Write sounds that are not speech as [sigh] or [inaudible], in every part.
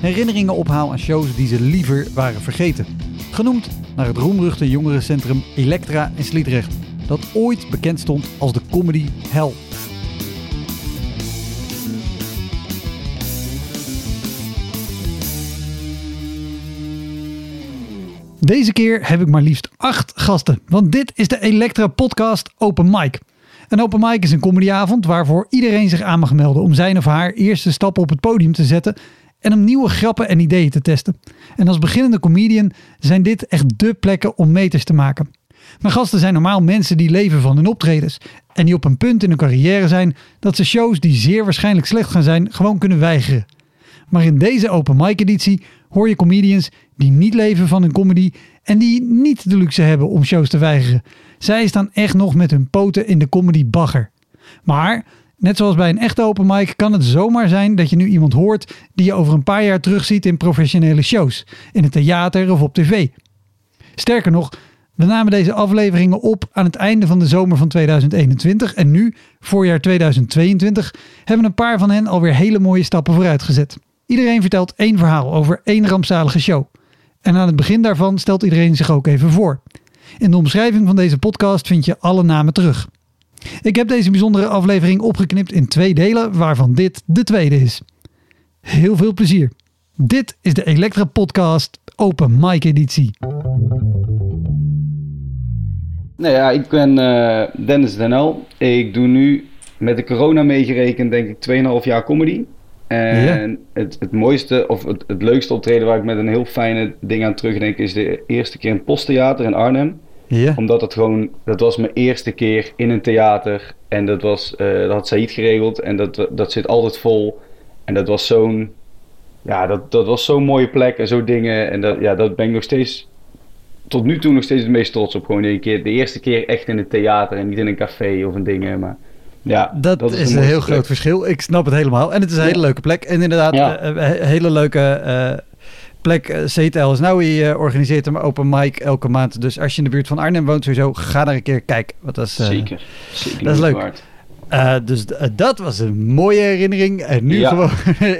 herinneringen ophaal aan shows die ze liever waren vergeten. Genoemd naar het roemruchte jongerencentrum Elektra in Sliedrecht, dat ooit bekend stond als de comedy hell. Deze keer heb ik maar liefst acht gasten, want dit is de Elektra Podcast Open Mic. Een open mic is een comedyavond waarvoor iedereen zich aan mag melden om zijn of haar eerste stappen op het podium te zetten en om nieuwe grappen en ideeën te testen. En als beginnende comedian zijn dit echt dé plekken om meters te maken. Mijn gasten zijn normaal mensen die leven van hun optredens en die op een punt in hun carrière zijn dat ze shows die zeer waarschijnlijk slecht gaan zijn gewoon kunnen weigeren. Maar in deze open mic editie hoor je comedians die niet leven van hun comedy en die niet de luxe hebben om shows te weigeren. Zij staan echt nog met hun poten in de comedy bagger. Maar net zoals bij een echte open mic kan het zomaar zijn dat je nu iemand hoort die je over een paar jaar terugziet in professionele shows, in het theater of op tv. Sterker nog, we namen deze afleveringen op aan het einde van de zomer van 2021 en nu, voorjaar 2022, hebben een paar van hen alweer hele mooie stappen vooruit gezet. Iedereen vertelt één verhaal over één rampzalige show. En aan het begin daarvan stelt iedereen zich ook even voor. In de omschrijving van deze podcast vind je alle namen terug. Ik heb deze bijzondere aflevering opgeknipt in twee delen, waarvan dit de tweede is. Heel veel plezier. Dit is de Elektra Podcast Open Mic editie. Nou ja, ik ben uh, Dennis Denel. Ik doe nu met de corona meegerekend denk ik 2,5 jaar comedy. En ja. het, het mooiste of het, het leukste optreden waar ik met een heel fijne ding aan terugdenk is de eerste keer in het Posttheater in Arnhem. Omdat het gewoon, dat was mijn eerste keer in een theater. En dat, was, uh, dat had Said geregeld. En dat, dat zit altijd vol. En dat was zo'n, ja, dat, dat was zo'n mooie plek en zo dingen. En dat, ja, dat ben ik nog steeds, tot nu toe nog steeds het meest trots op. Gewoon een keer, de eerste keer echt in een theater en niet in een café of een ding. Maar ja, dat, dat is, is een heel plek. groot verschil. Ik snap het helemaal. En het is een ja. hele leuke plek. En inderdaad, ja. uh, hele leuke plek. Uh, CTL is nou, je organiseert een open mic elke maand. Dus als je in de buurt van Arnhem woont, sowieso ga daar een keer kijken. Want dat is, zeker, zeker. Dat is leuk. dus dat was een mooie herinnering. En nu gewoon [laughs]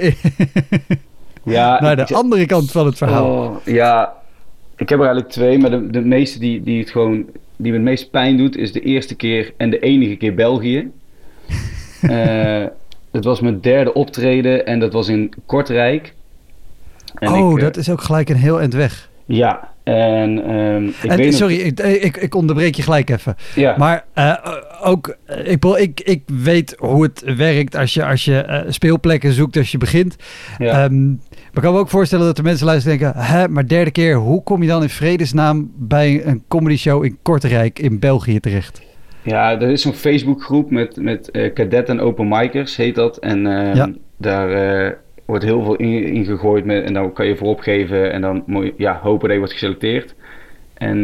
ja, naar de ik, andere kant van het verhaal. Oh, ja, ik heb er eigenlijk twee. Maar de, de meeste die, die het gewoon... Die me het meest pijn doet, is de eerste keer en de enige keer België. [laughs] uh, het was mijn derde optreden en dat was in Kortrijk. En oh, ik, dat is ook gelijk een heel eind weg. Ja, en, um, ik en weet sorry, ik, ik, ik, onderbreek je gelijk even. Ja. Maar uh, ook, ik, ik, ik weet hoe het werkt als je, als je uh, speelplekken zoekt als je begint. Ja. Um, maar ik kan me ook voorstellen dat de mensen luisteren en denken... Hè, maar derde keer, hoe kom je dan in vredesnaam bij een comedy show in Kortrijk in België terecht? Ja, er is zo'n Facebookgroep met, met uh, cadet en open micers, heet dat. En uh, ja. daar wordt heel veel ingegooid in met, en dan kan je voorop geven en dan moet je ja, hopen dat je wordt geselecteerd. En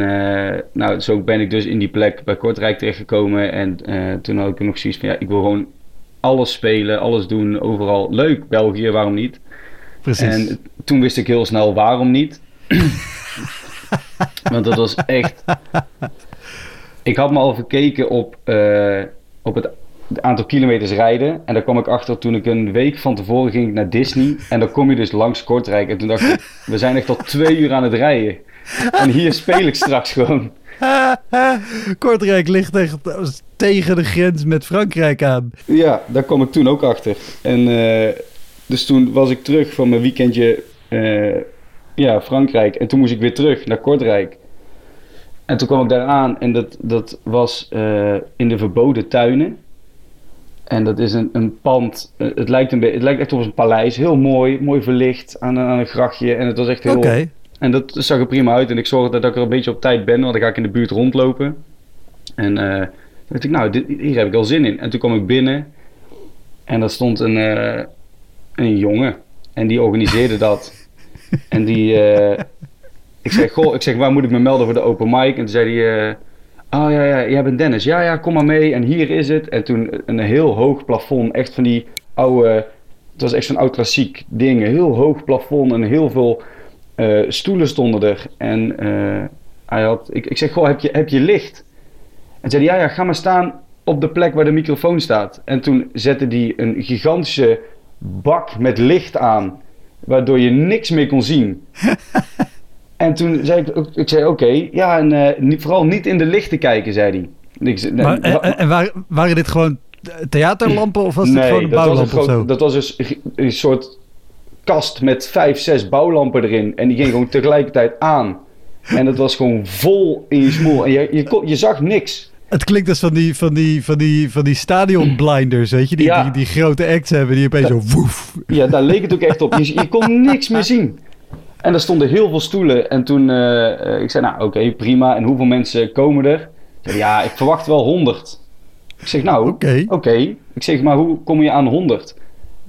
nou, zo ben ik dus in die plek bij Kortrijk terechtgekomen. En toen had ik nog zoiets van, ja, ik wil gewoon alles spelen, alles doen, overal. Leuk, België, waarom niet? Precies. En toen wist ik heel snel waarom niet. [laughs] Want dat was echt ik had me al verkeken op, uh, op het aantal kilometers rijden. En daar kwam ik achter toen ik een week van tevoren ging naar Disney. En dan kom je dus langs Kortrijk. En toen dacht ik, we zijn echt al twee uur aan het rijden. En hier speel ik straks gewoon. [laughs] Kortrijk ligt echt tegen de grens met Frankrijk aan. Ja, daar kwam ik toen ook achter. En uh, dus toen was ik terug van mijn weekendje uh, ja, Frankrijk. En toen moest ik weer terug naar Kortrijk. En toen kwam ik daar aan en dat, dat was eh, in de verboden tuinen. En dat is een, een pand, eh, het lijkt, een het lijkt echt op een paleis. Heel mooi, mooi verlicht aan, een- aan een grachtje. En het was echt heel... En dat zag er prima uit. En ik zorgde dat ik er een beetje op tijd ben, want dan ga ik in de buurt rondlopen. En eh toen dacht ik, nou, dit, hier heb ik al zin in. En toen kwam ik binnen en daar stond een, eh, een jongen. En die organiseerde dat. [laughs] En die, ik zeg, goh, ik zeg, waar moet ik me melden voor de open mic? En toen zei hij, oh ja, ja, jij bent Dennis. Ja, ja, kom maar mee. En hier is het. En toen een heel hoog plafond, echt van die oude, het was echt zo'n oud klassiek ding. Heel hoog plafond en heel veel eh, stoelen stonden er. En eh, hij had, ik, ik zeg, goh, heb je, heb je licht? En zei hij, ja, ja, ga maar staan op de plek waar de microfoon staat. En toen zette hij een gigantische bak met licht aan, waardoor je niks meer kon zien. [laughs] en toen zei ik, ik zei, oké, ja, en eh, niet, vooral niet in de lichten kijken, zei hij. Ik zei, Maar, nee, en en- en waren, waren dit gewoon theaterlampen of was dit gewoon een dat bouwlamp of zo? dat was dus een- een soort kast met vijf, zes bouwlampen erin. En die ging gewoon tegelijkertijd aan. En dat was gewoon vol in je smoel. En je, je, kon- je zag niks. Het klinkt als van die, van die, van die, van die stadionblinders, weet je? Die, Ja. die, die grote acts hebben die opeens zo woef. Ja, daar leek het ook echt op. Je, je kon niks meer [laughs] zien. En er stonden heel veel stoelen. En toen, eh, eh, ik zei, nou oké, prima. En hoeveel mensen komen er? Ik zei, ja, ik verwacht wel 100. Ik zeg, nou, Oké. oké. Ik zeg, maar hoe kom je aan 100?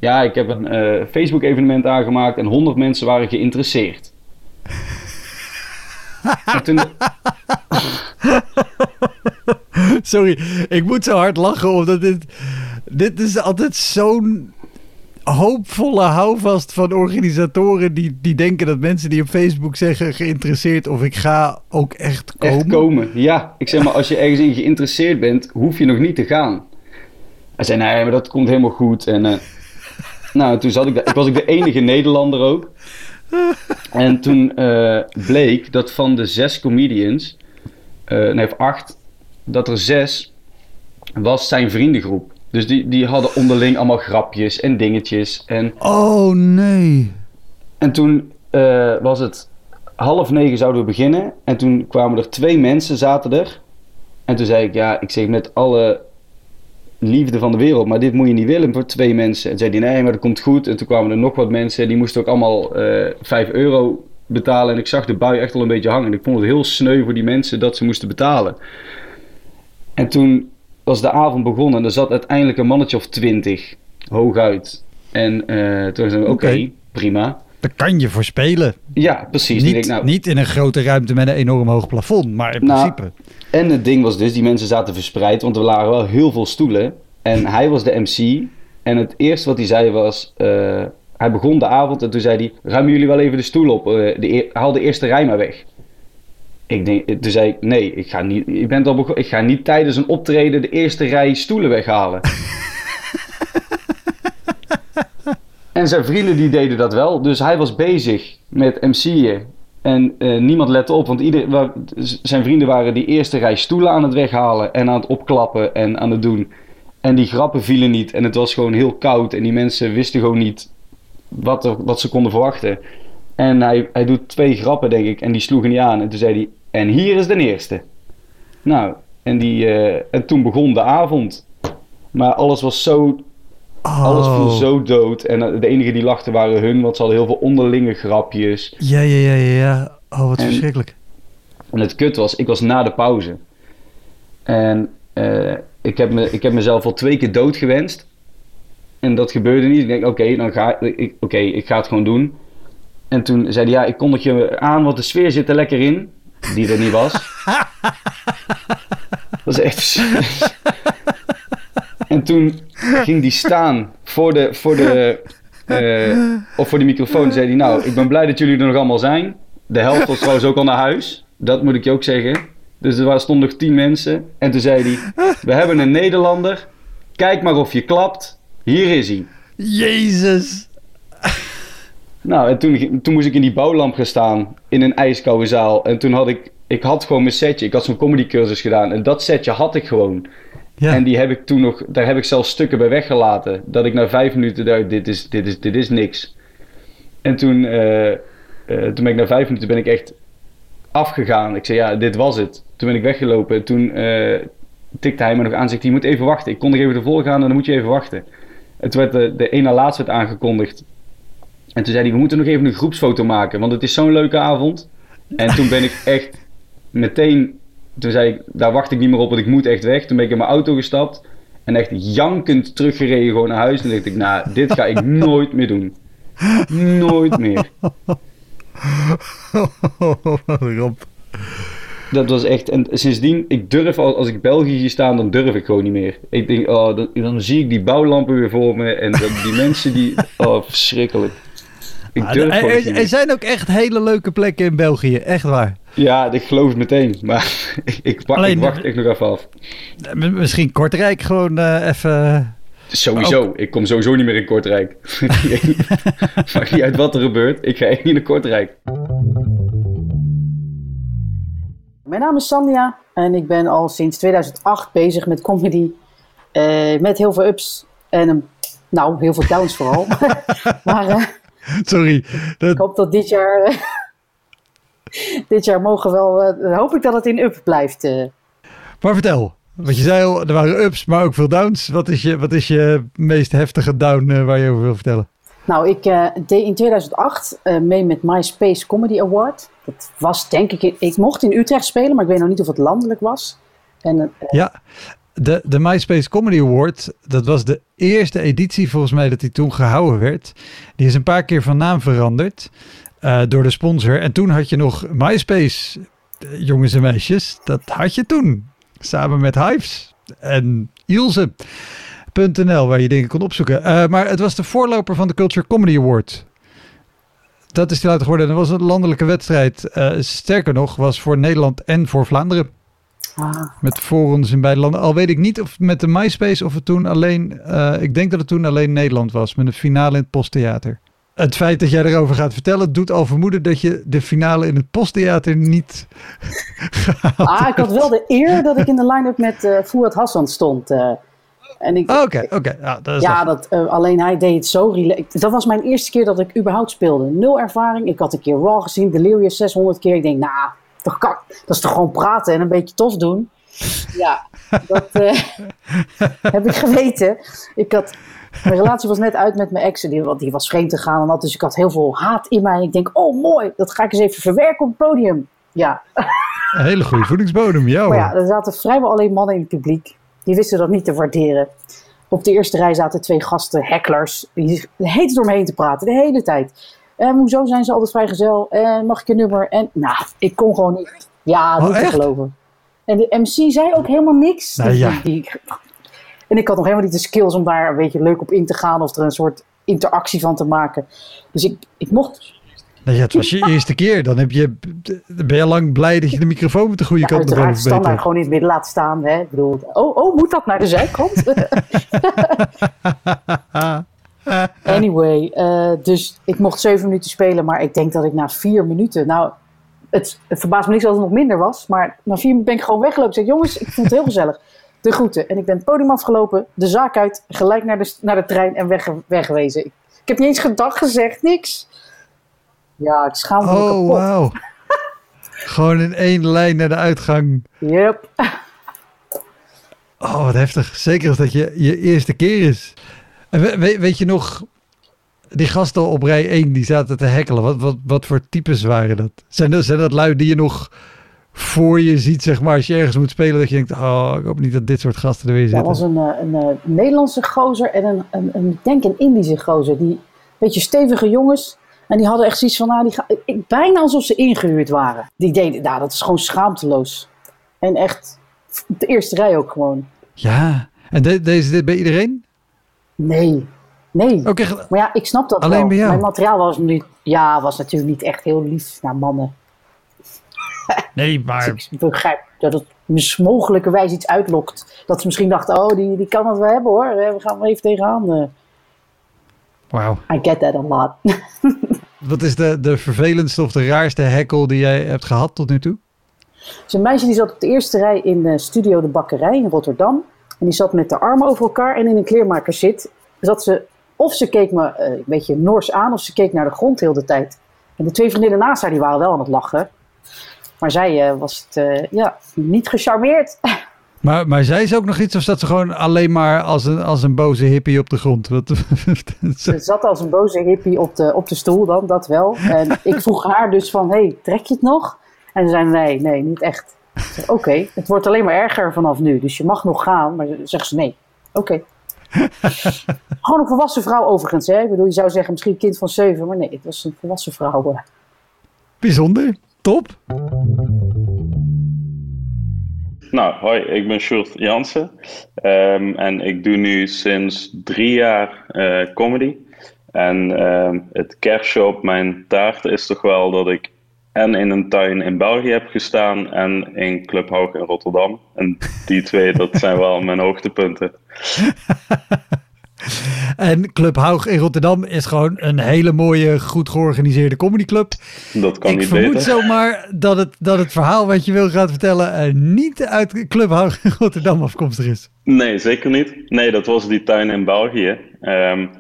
Ja, ik heb een eh, Facebook-evenement aangemaakt en 100 mensen waren geïnteresseerd. toen, [laughs] Sorry, ik moet zo hard lachen omdat dit... Dit is altijd zo'n hoopvolle houvast van organisatoren die, die denken dat mensen die op Facebook zeggen geïnteresseerd of ik ga ook echt komen. echt komen. Ja, ik zeg maar, als je ergens in geïnteresseerd bent, hoef je nog niet te gaan. Hij zei, nee, maar dat komt helemaal goed. En eh, [laughs] nou, toen zat ik. Ik was ook de enige Nederlander ook. En toen eh, bleek dat van de zes comedians, eh nee, of acht, dat er zes was zijn vriendengroep. Dus die, die hadden onderling allemaal grapjes en dingetjes. En Oh nee. en toen eh, was het half negen zouden we beginnen. En toen kwamen er twee mensen, zaten er. En toen zei ik, ja, ik zeg met alle liefde van de wereld, maar dit moet je niet willen voor twee mensen. En zei hij, nee, maar dat komt goed. En toen kwamen er nog wat mensen, die moesten ook allemaal eh 5 euro betalen. En ik zag de bui echt al een beetje hangen. En ik vond het heel sneu voor die mensen dat ze moesten betalen. En toen was de avond begonnen en er zat uiteindelijk een mannetje of twintig, hooguit. En eh, toen zei ik, oké, prima. Daar kan je voor spelen. Ja, precies. Niet, Ik denk, nou, niet in een grote ruimte met een enorm hoog plafond, maar in Nou, principe. En het ding was dus, die mensen zaten verspreid, want er lagen wel heel veel stoelen. En [laughs] hij was de MC. En het eerste wat hij zei was, eh, hij begon de avond en toen zei hij, ruimen jullie wel even de stoel op, eh, de, eer- haal de eerste rij maar weg. Ik denk, toen zei ik, nee, ik ga, niet, ik, ben al ik ga niet tijdens een optreden de eerste rij stoelen weghalen. [laughs] en zijn vrienden die deden dat wel, dus hij was bezig met MC'en. En eh, niemand lette op, want ieder, zijn vrienden waren die eerste rij stoelen aan het weghalen en aan het opklappen en aan het doen. En die grappen vielen niet en het was gewoon heel koud en die mensen wisten gewoon niet wat, er, wat ze konden verwachten. En hij, hij doet twee grappen, denk ik, en die sloegen niet aan. En toen zei hij, en hier is de eerste. Nou, en, die, eh, en toen begon de avond. Maar alles was zo, alles viel Oh. zo dood. En eh, de enige die lachten waren hun, want ze hadden heel veel onderlinge grapjes. Ja, ja, ja, ja. Oh, wat En- verschrikkelijk. En het kut was, ik was na de pauze. En eh, ik, heb me, ik heb mezelf al twee keer dood gewenst. En dat gebeurde niet. Ik denk, oké, dan ga ik, oké, ik ga het gewoon doen. En toen zei hij, ja, ik kondig je aan, want de sfeer zit er lekker in. Die er niet was. [laughs] dat is echt... en toen ging die staan voor de, voor de, eh, of voor de microfoon. Zei hij, nou, ik ben blij dat jullie er nog allemaal zijn. De helft was trouwens ook al naar huis. Dat moet ik je ook zeggen. Dus er waren- stonden nog tien mensen. En toen zei hij, we hebben een Nederlander. Kijk maar of je klapt. Hier is hij. Jezus. Nou, en toen, toen moest ik in die bouwlamp gaan staan. In een ijskoude zaal. En toen had ik... Ik had gewoon mijn setje. Ik had zo'n comedy cursus gedaan. En dat setje had ik gewoon. Ja. En die heb ik toen nog... Daar heb ik zelfs stukken bij weggelaten. Dat ik na vijf minuten dacht... Dit is, dit is, dit is niks. En toen... eh, eh, toen ben ik na vijf minuten ben ik echt afgegaan. Ik zei, ja, dit was het. Toen ben ik weggelopen. Toen uh, tikte hij me nog aan. Zegt je moet even wachten. Ik kon nog even ervoor gaan en dan moet je even wachten. En toen werd de, de ene laatste werd aangekondigd. En toen zei hij, we moeten nog even een groepsfoto maken. Want het is zo'n leuke avond. En toen ben ik [laughs] echt meteen... Toen zei ik, daar wacht ik niet meer op, want ik moet echt weg. Toen ben ik in mijn auto gestapt. En echt jankend teruggereden gewoon naar huis. En dacht ik, nou, dit ga ik [laughs] nooit meer doen. Nooit meer. [laughs] Rob. Dat was echt. En sindsdien, ik durf als, als ik België zie staan, dan durf ik gewoon niet meer. Ik denk, oh, dan, dan zie ik die bouwlampen weer voor me. En die mensen die. Oh, verschrikkelijk. Ik ah, durf er, er, er zijn ook echt hele leuke plekken in België, echt waar. Ja, ik geloof het meteen. Maar [laughs] ik, ik, Alleen, wacht nog even af. Misschien Kortrijk gewoon uh, even. Sowieso. Ik kom sowieso niet meer in Kortrijk. [laughs] Maakt niet uit wat er gebeurt. Ik ga echt niet naar Kortrijk. Mijn naam is Sandia en ik ben al sinds 2008 bezig met comedy. Uh, met heel veel ups en nou, heel veel downs vooral. [laughs] maar uh, [laughs] Sorry. Dat... Ik hoop dat dit jaar. [laughs] dit jaar mogen wel. Uh, hoop ik dat het in up blijft. Maar vertel. Want je zei al, er waren ups, maar ook veel downs. Wat is je, wat is je meest heftige down waar je over wil vertellen? Nou, ik deed in 2008 mee met MySpace Comedy Award. Dat was denk ik, ik mocht in Utrecht spelen, maar ik weet nog niet of het landelijk was. En, uh, ja, de, de MySpace Comedy Award, dat was de eerste editie volgens mij dat die toen gehouden werd. Die is een paar keer van naam veranderd uh, door de sponsor. En toen had je nog MySpace, eh, jongens en meisjes, dat had je toen. Samen met Hives en Ilse.nl, waar je dingen kon opzoeken. Uh, maar het was de voorloper van de Culture Comedy Award dat is die later geworden. Dat was een landelijke wedstrijd. Sterker nog, was voor Nederland en voor Vlaanderen. Ah. Met forums in beide landen. Al weet ik niet of met de MySpace of het toen alleen... Uh, ik denk dat het toen alleen Nederland was. Met een finale in het posttheater. Het feit dat jij erover gaat vertellen doet al vermoeden dat je de finale in het posttheater niet [laughs] Ah, ik had wel de eer dat ik in de line-up met uh, Fouad Hassan stond. Uh, Oké, oké. Ja, dat, ja dat, uh, alleen hij deed het zo relaxed. Dat was mijn eerste keer dat ik überhaupt speelde. Nul ervaring. Ik had een keer Raw gezien, Delirious 600 keer. Ik denk, nou, toch dat is toch gewoon praten en een beetje tof doen. Ja, dat uh, [laughs] heb ik geweten. Ik had, mijn relatie was net uit met mijn ex. Die, die was vreemd te gaan en dat. Dus ik had heel veel haat in mij. Ik denk, oh mooi, dat ga ik eens even verwerken op het podium. Ja. Een hele goede voedingsbodem, jou. Maar ja, er zaten vrijwel alleen mannen in het publiek. Die wisten dat niet te waarderen. Op de eerste rij zaten twee gasten, hecklers. Die heet door me heen te praten, de hele tijd. En hoezo zijn ze altijd vrijgezel? En mag ik je nummer? En nou, ik kon gewoon niet. Ja, niet oh, te geloven. En de MC zei ook helemaal niks. Nou, ja. [laughs] en ik had nog helemaal niet de skills om daar een beetje leuk op in te gaan of er een soort interactie van te maken. Dus ik, ik mocht Nee, het was je eerste keer. Dan heb je, ben je lang blij dat je de microfoon met de goede kant op hebt. standaard gewoon in het midden laten staan. Hè? Ik bedoel, oh, oh, moet dat naar de zijkant? [laughs] [laughs] [laughs] anyway, uh, dus ik mocht zeven minuten spelen, maar ik denk dat ik na vier minuten... Nou, het, het verbaast me niks dat het nog minder was, maar na vier minuten ben ik gewoon weggelopen. Ik zeg, jongens, ik vond het heel gezellig. De groeten. En ik ben het podium afgelopen, de zaak uit, gelijk naar de, naar de trein en weg, weggewezen. Ik, ik heb niet eens gedag gezegd, niks. Ja, ik schaam me oh, kapot. wow. [laughs] Gewoon in één lijn naar de uitgang. Yep. Oh, wat heftig. Zeker als dat je je eerste keer is. En weet, weet je nog, die gasten op rij 1 die zaten te hekkelen. Wat, wat, wat voor types waren dat? Zijn, dat? zijn dat lui die je nog voor je ziet, zeg maar, als je ergens moet spelen, dat je denkt, oh, ik hoop niet dat dit soort gasten er weer zitten. Dat was een, eh, een, een, eh, Nederlandse gozer en een, een, een, denk een Indische gozer. Die beetje stevige jongens en die hadden echt zoiets van, nou, die ga, ik, bijna alsof ze ingehuurd waren. Die deden, nou, dat is gewoon schaamteloos. En echt, de eerste rij ook gewoon. Ja, en de, deze dit bij iedereen? Nee, nee. Okay. Maar ja, ik snap dat Alleen wel. bij jou? Mijn materiaal was, niet, ja, was natuurlijk niet echt heel lief naar mannen. Nee, maar... Dus ik begrijp dat het mogelijkerwijs iets uitlokt. Dat ze misschien dachten, oh, die, die kan het wel hebben hoor. We gaan wel even tegenaan. Eh. Wow. I get that a lot. [laughs] Wat is de, de vervelendste of de raarste hekkel die jij hebt gehad tot nu toe? is een meisje die zat op de eerste rij in de studio De Bakkerij in Rotterdam. En die zat met de armen over elkaar en in een kleermaker zit. Zat ze, of ze keek me uh, een beetje nors aan of ze keek naar de grond heel de tijd. En de twee vriendinnen naast haar die waren wel aan het lachen. Maar zij uh, was het ja, niet gecharmeerd. [laughs] Maar, maar zei ze ook nog iets of zat ze gewoon alleen maar als een, als een boze hippie op de grond? Wat, [laughs] ze zat als een boze hippie op de, op de stoel dan, dat wel. En ik vroeg haar dus van, hey, trek je het nog? En ze zei, nee, nee, niet echt. Oké, het wordt alleen maar erger vanaf nu, dus je mag nog gaan. Maar zegt ze, nee, oké. [laughs] Gewoon een volwassen vrouw overigens. Hè? Ik bedoel, je zou zeggen misschien een kind van zeven, maar nee, het was een volwassen vrouw. Bijzonder, top. Nou, hoi, ik ben Sjoerd Jansen. Um, en ik doe nu sinds drie jaar uh, comedy. En um, het kerstje op mijn taart is toch wel dat ik en in een tuin in België heb gestaan en in Club in Rotterdam. En die twee, dat zijn wel mijn hoogtepunten. [laughs] En Club Haug in Rotterdam is gewoon een hele mooie, goed georganiseerde comedyclub. Dat kan ik niet vermoed zomaar dat het, dat het verhaal wat je wil gaan vertellen uh, niet uit Club Haug in Rotterdam afkomstig is. Nee, zeker niet. Nee, dat was die tuin in België. Um,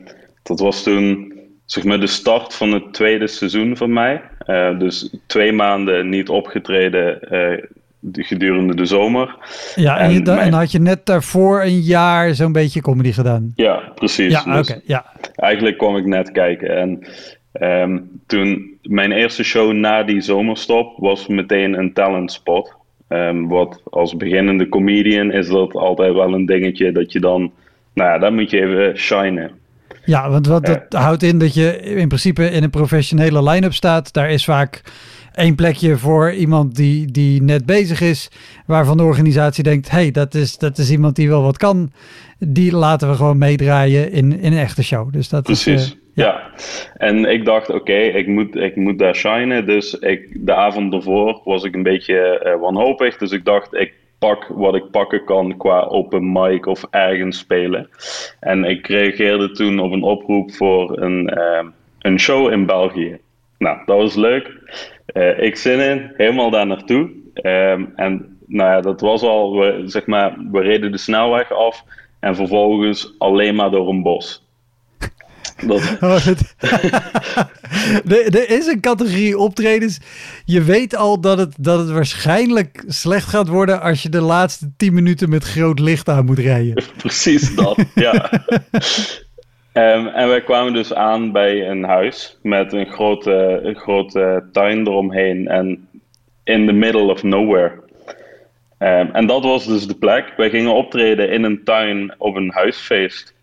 dat was toen zeg maar de start van het tweede seizoen van mij. Uh, dus twee maanden niet opgetreden uh, gedurende de zomer. Ja, en, en, en, had je net daarvoor een jaar zo'n beetje comedy gedaan? Ja, precies. Ja, dus ja. Eigenlijk kwam ik net kijken en um, toen mijn eerste show na die zomerstop was meteen een talentspot. Um, wat als beginnende comedian is dat altijd wel een dingetje dat je dan, nou ja, dan moet je even shinen. Ja, want wat dat houdt in dat je in principe in een professionele line-up staat. Daar is vaak één plekje voor iemand die, die net bezig is, waarvan de organisatie denkt: hey, dat is, dat is iemand die wel wat kan. Die laten we gewoon meedraaien in, in een echte show. Dus dat Precies. Is, uh, ja. en ik dacht, oké, ik, moet, ik moet daar shinen. Dus ik, de avond ervoor was ik een beetje uh, wanhopig. Dus ik dacht, ik pak wat ik pakken kan qua open mic of ergens spelen. En ik reageerde toen op een oproep voor een, uh, een show in België. Nou, dat was leuk. Uh, ik zin in, helemaal daar naartoe. Um, en nou ja, dat was al, zeg maar, we reden de snelweg af en vervolgens alleen maar door een bos. Dat... [laughs] Oh, [laughs] er is een categorie optredens. Je weet al dat het, dat het waarschijnlijk slecht gaat worden als je de laatste 10 minuten met groot licht aan moet rijden. [laughs] Precies dat, ja. Um, en wij kwamen dus aan bij een huis met een grote, een grote tuin eromheen en in the middle of nowhere. Um, en dat was dus de plek. Wij gingen optreden in een tuin op een huisfeest.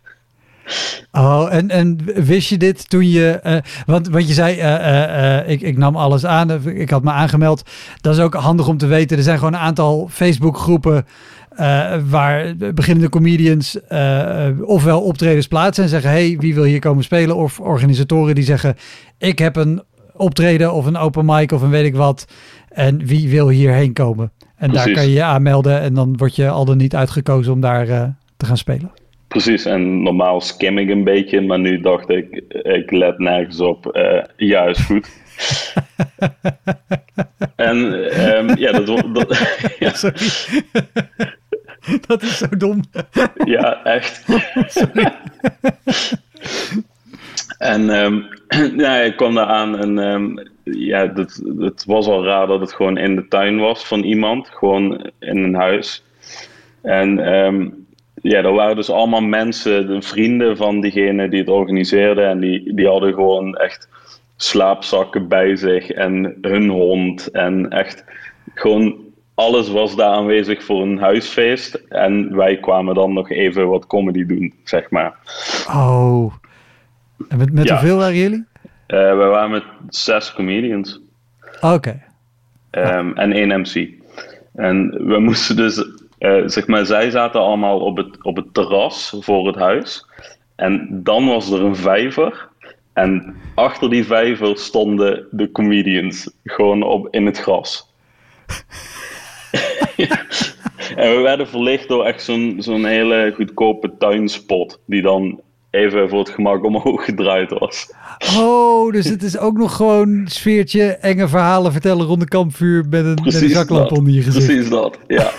Oh, en, en wist je dit toen je. Uh, want, want je zei, uh, uh, ik, ik nam alles aan, ik had me aangemeld. Dat is ook handig om te weten. Er zijn gewoon een aantal Facebookgroepen waar beginnende comedians ofwel optredens plaatsen en zeggen: hey, wie wil hier komen spelen? Of organisatoren die zeggen: ik heb een optreden of een open mic of een weet ik wat. En wie wil hierheen komen? En Precies. daar kan je je aanmelden en dan word je al dan niet uitgekozen om daar te gaan spelen. Precies, en normaal skim ik een beetje, maar nu dacht ik, ik let nergens op. Uh, ja, is goed. [laughs] en um, ja, dat... dat [laughs] ja. Sorry. [laughs] Dat is zo dom. ja, echt. en um, [clears throat] ja, ik kwam daar aan en um, ja, het, het was al raar dat het gewoon in de tuin was van iemand, gewoon in een huis. En ja, er waren dus allemaal mensen, de vrienden van diegene die het organiseerde en die, die hadden gewoon echt slaapzakken bij zich en hun hond en echt gewoon alles was daar aanwezig voor een huisfeest. En wij kwamen dan nog even wat comedy doen, zeg maar. Oh. En met, met ja. hoeveel waren jullie? Uh, we waren met zes comedians. Oké. Okay. Um, en één MC. En we moesten dus, uh, zeg maar, zij zaten allemaal op het, op het terras voor het huis. En dan was er een vijver. En achter die vijver stonden de comedians gewoon op, in het gras. [laughs] en we werden verlicht door echt zo'n zo'n hele goedkope tuinspot. Die dan even voor het gemak omhoog gedraaid was. Oh, dus het is ook nog gewoon sfeertje, enge verhalen vertellen rond de kampvuur met een, met een zaklamp onder je gezicht. Precies dat, ja.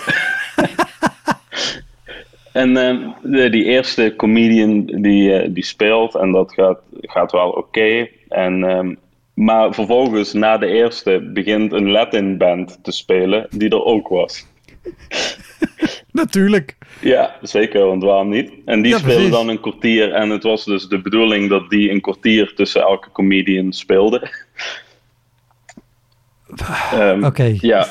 En um, de, die eerste comedian die, uh, die speelt, en dat gaat, gaat wel oké. Okay. En um, Maar vervolgens, na de eerste, begint een Latin band te spelen die er ook was. [laughs] Natuurlijk. Ja, zeker, want waarom niet? En die Ja, speelde dan een kwartier. En het was dus de bedoeling dat die een kwartier tussen elke comedian speelde. Ehm, Oké. Ja.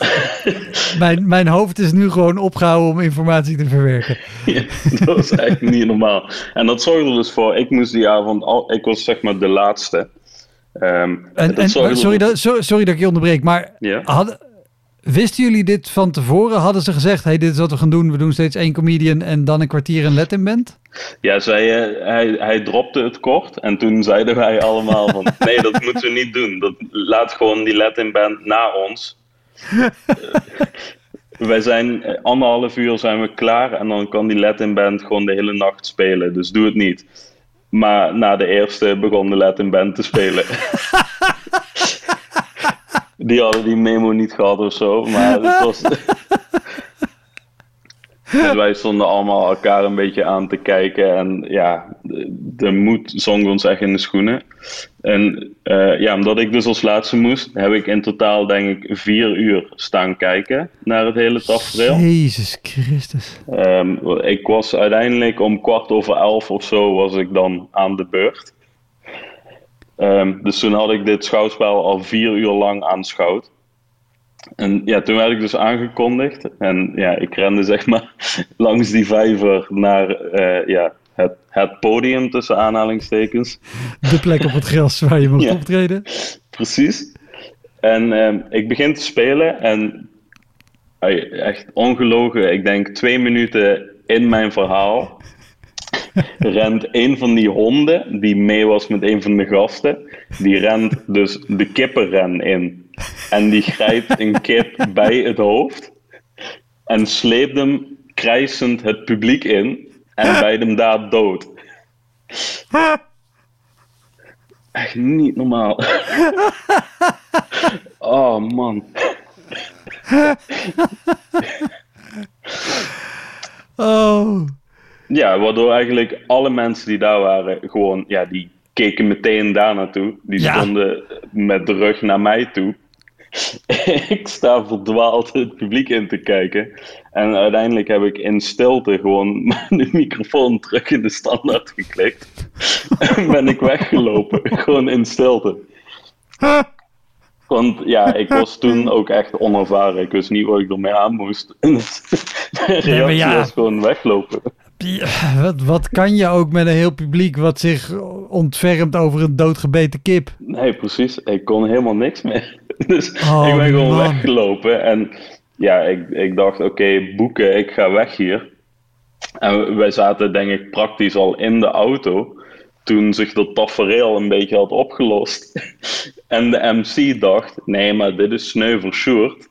[laughs] Mijn, mijn hoofd is nu gewoon opgehouden om informatie te verwerken. [laughs] Ja, dat was echt niet normaal. En dat zorgde dus voor, ik moest die avond, al, ik was zeg maar de laatste. Ehm, En, dat en, zorgde sorry, dat, so- sorry dat ik je onderbreek, maar Ja. hadden, wisten jullie dit van tevoren? Hadden ze gezegd, hey, dit is wat we gaan doen. We doen steeds één comedian en dan een kwartier een Latin band? Ja, zij, eh, hij, hij dropte het kort en toen zeiden wij allemaal van [laughs] nee, dat moeten we niet doen. Dat, laat gewoon die Latin band na ons. Eh, [laughs] wij zijn eh, anderhalf uur zijn we klaar en dan kan die Latin band gewoon de hele nacht spelen. Dus doe het niet. Maar na de eerste begon de Latin band te spelen. [laughs] die hadden die memo niet gehad of zo, maar het [laughs] was... Dus wij stonden allemaal elkaar een beetje aan te kijken. En ja, de, de moed zong ons echt in de schoenen. En eh, ja, omdat ik dus als laatste moest, heb ik in totaal denk ik vier uur staan kijken naar het hele tafereel. Jezus Christus. Ehm, ik was uiteindelijk om kwart over elf of zo was ik dan aan de beurt. Ehm, dus toen had ik dit schouwspel al vier uur lang aanschouwd. En ja, toen werd ik dus aangekondigd. En ja, ik rende zeg maar [laughs] langs die vijver naar eh, ja, het, het podium tussen aanhalingstekens. De plek op het gras waar je mocht Ja. optreden. Precies. En ehm, ik begin te spelen en echt ongelogen, ik denk twee minuten in mijn verhaal [laughs] rent een van die honden die mee was met een van de gasten, die rent dus de kippenren in. En die grijpt een kip bij het hoofd en sleept hem krijsend het publiek in en bijt hem daar dood. Echt niet normaal. [laughs] Oh man. [laughs] Oh. Ja, waardoor eigenlijk alle mensen die daar waren, gewoon, ja, die keken meteen daar naartoe. Die Ja. stonden met de rug naar mij toe. [laughs] ik sta verdwaald het publiek in te kijken. En uiteindelijk heb ik in stilte gewoon [laughs] de microfoon terug in de standaard geklikt. en [laughs] ben ik weggelopen, gewoon in stilte. Want ja, ik was toen ook echt onervaren. Ik wist niet wat ik ermee aan moest. En de reactie ja. was gewoon weglopen. Ja, [laughs] wat, wat kan je ook met een heel publiek wat zich ontfermt over een doodgebeten kip? Nee, precies. Ik kon helemaal niks meer. [laughs] Dus Oh, ik ben gewoon man. weggelopen. En ja, ik, ik dacht, oké, boeken, ik ga weg hier. En wij zaten denk ik praktisch al in de auto toen zich dat tafereel een beetje had opgelost. [laughs] En de MC dacht, nee, maar dit is sneu voor Sjoerd.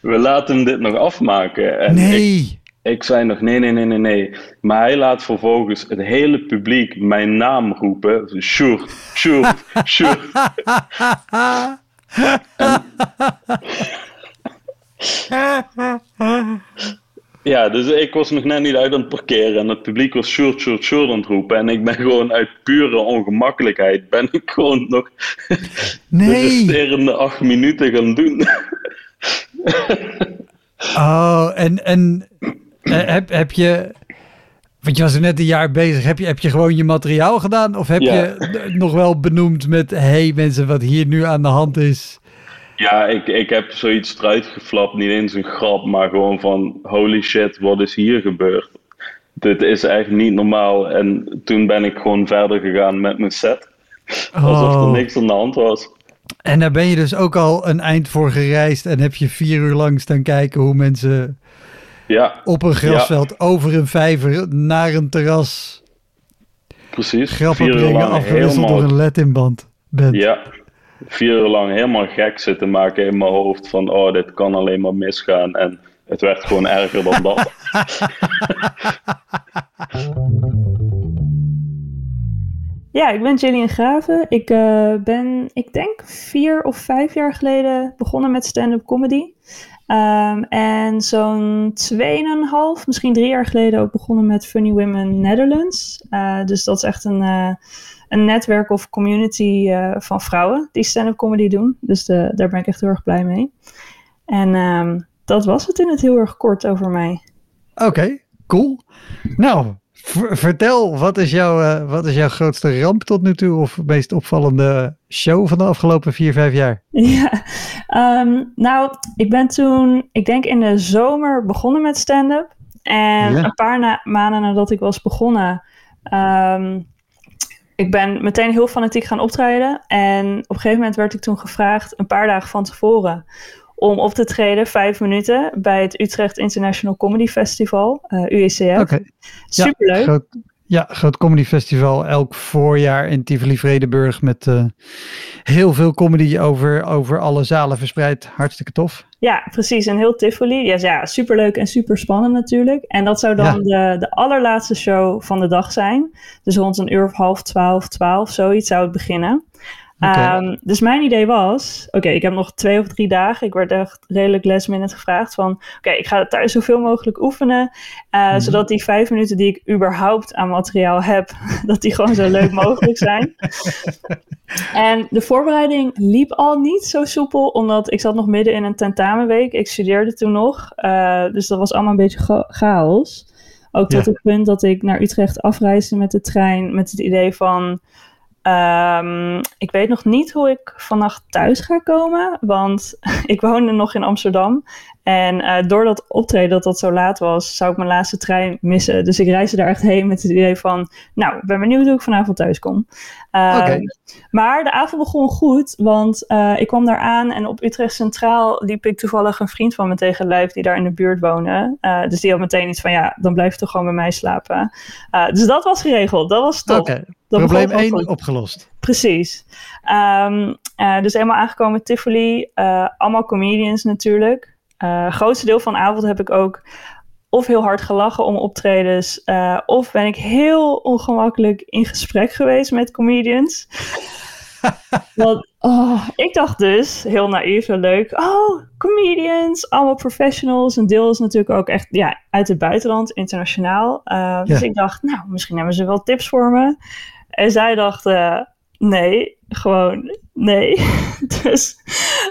We laten hem dit nog afmaken. En Nee. ik zei nog, nee, nee, nee, nee, nee. Maar hij laat vervolgens het hele publiek mijn naam roepen. Sjoerd, Sjoerd, Sjoerd. [laughs] Ja, dus ik was nog net niet uit aan het parkeren en het publiek was short, short, short aan het roepen. En ik ben gewoon uit pure ongemakkelijkheid, ben ik gewoon nog [laughs] de Nee. resterende acht minuten gaan doen. Oh, en, en heb, heb je... Want je was er net een jaar bezig. Heb je, heb je gewoon je materiaal gedaan? Of heb Ja. je nog wel benoemd met... hey mensen, wat hier nu aan de hand is... Ja, ik, ik heb zoiets eruit geflapt, niet eens een grap, maar gewoon van holy shit, wat is hier gebeurd? Dit is echt niet normaal. En toen ben ik gewoon verder gegaan met mijn set. Alsof er Oh. niks aan de hand was. En daar ben je dus ook al een eind voor gereisd... en heb je vier uur lang staan kijken hoe mensen Ja, op een grasveld... over een vijver naar een terras... precies. grappen Vier brengen lang afgewisseld helemaal- door een Latinband bent. Ja, vier uur lang helemaal gek zitten maken in mijn hoofd van oh, dit kan alleen maar misgaan. En het werd gewoon erger dan dat. [laughs] Ja, ik ben Jillian Graven. Ik eh, ben, ik denk, vier of vijf jaar geleden begonnen met stand-up comedy. Ehm, en zo'n tweeënhalf, misschien drie jaar geleden ook begonnen met Funny Women Netherlands. Eh, dus dat is echt een, eh, een netwerk of community eh, van vrouwen die stand-up comedy doen. Dus de, daar ben ik echt heel erg blij mee. En ehm, dat was het in het heel erg kort over mij. Oké, cool. Nou, vertel, wat is, jouw, uh, wat is jouw grootste ramp tot nu toe? Of meest opvallende show van de afgelopen vier, vijf jaar? [laughs] Ja, um, nou, ik ben toen, ik denk in de zomer begonnen met stand-up. En een paar na maanden nadat ik was begonnen, um, ik ben meteen heel fanatiek gaan optreden. En op een gegeven moment werd ik toen gevraagd, een paar dagen van tevoren, om op te treden, vijf minuten, bij het Utrecht International Comedy Festival, uh, eh, UECF. Okay. Superleuk. Ja, ja, groot comedy festival elk voorjaar in Tivoli Vredenburg met uh, heel veel comedy over, over alle zalen verspreid. Hartstikke tof. Ja, precies. En heel Tivoli. Ja, ja, superleuk en super spannend natuurlijk. En dat zou dan de, de allerlaatste show van de dag zijn. Dus rond een uur of half twaalf, twaalf, zoiets zou het beginnen. Ehm, dus mijn idee was, oké, ik heb nog twee of drie dagen. Ik werd echt redelijk last minute gevraagd van, oké, ik ga thuis zoveel mogelijk oefenen. Uh, Zodat die vijf minuten die ik überhaupt aan materiaal heb, [laughs] dat die gewoon zo leuk mogelijk zijn. [laughs] en de voorbereiding liep al niet zo soepel, omdat ik zat nog midden in een tentamenweek. Ik studeerde toen nog, uh, dus dat was allemaal een beetje chaos. Ook tot het punt dat ik naar Utrecht afreisde met de trein met het idee van Um, ik weet nog niet hoe ik vannacht thuis ga komen, want [laughs] ik woonde nog in Amsterdam. En uh, door dat optreden dat dat zo laat was, zou ik mijn laatste trein missen. Dus ik reisde daar echt heen met het idee van, nou, ik ben benieuwd hoe ik vanavond thuis kom. Uh, Maar de avond begon goed, want uh, ik kwam daar aan en op Utrecht Centraal liep ik toevallig een vriend van me tegen lijf die daar in de buurt woonde. Uh, dus die had meteen iets van, ja, dan blijf je toch gewoon bij mij slapen. dus dat was geregeld, dat was top. Okay. Probleem 1 opgelost. Precies. Um, dus helemaal aangekomen Tivoli, allemaal comedians natuurlijk. Uh, grootste deel van de avond heb ik ook of heel hard gelachen om optredens, uh, of ben ik heel ongemakkelijk in gesprek geweest met comedians. [laughs] Want oh, ik dacht dus, heel naïef en leuk, oh, comedians, allemaal professionals. Een deel is natuurlijk ook echt ja, uit het buitenland, internationaal. Uh, dus ik dacht, nou, misschien hebben ze wel tips voor me. En zij dachten, nee, gewoon nee. [laughs] dus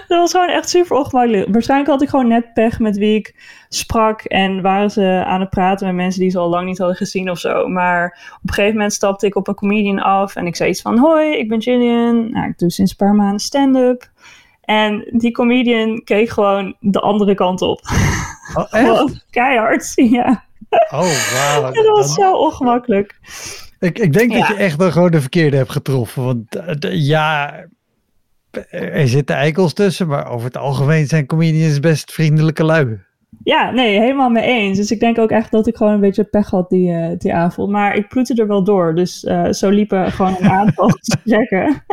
dat was gewoon echt super ongemakkelijk. Waarschijnlijk had ik gewoon net pech met wie ik sprak. En waren ze aan het praten met mensen die ze al lang niet hadden gezien of zo. Maar op een gegeven moment stapte ik op een comedian af. En ik zei iets van: Hoi, ik ben Gillian. Nou, ik doe sinds een paar maanden stand-up. En die comedian keek gewoon de andere kant op. Oh, [laughs] echt? keihard, ja. Oh, wow. En dat was zo ongemakkelijk. Ik, ik denk dat je echt dan gewoon de verkeerde hebt getroffen. Want uh, ja, er zitten eikels tussen, maar over het algemeen zijn comedians best vriendelijke lui. Ja, nee, helemaal mee eens. Dus ik denk ook echt dat ik gewoon een beetje pech had die, uh, die avond. Maar ik ploette er wel door. Dus uh, zo liepen gewoon een aantal [laughs] gesprekken.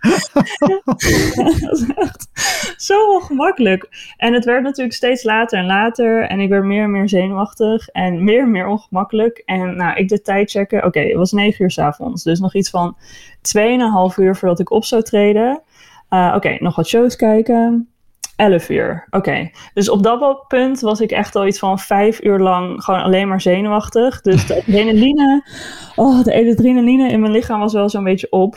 dat was echt zo ongemakkelijk. En het werd natuurlijk steeds later en later. En ik werd meer en meer zenuwachtig. En meer en meer ongemakkelijk. En nou, ik de tijd checken. Oké, het was negen uur s avonds. Dus nog iets van 2,5 uur voordat ik op zou treden. Uh, Oké, nog wat shows kijken. 11 uur. Oké. Dus op dat punt was ik echt al iets van vijf uur lang gewoon alleen maar zenuwachtig. Dus de [laughs] adrenaline, oh, de adrenaline in mijn lichaam was wel zo'n beetje op.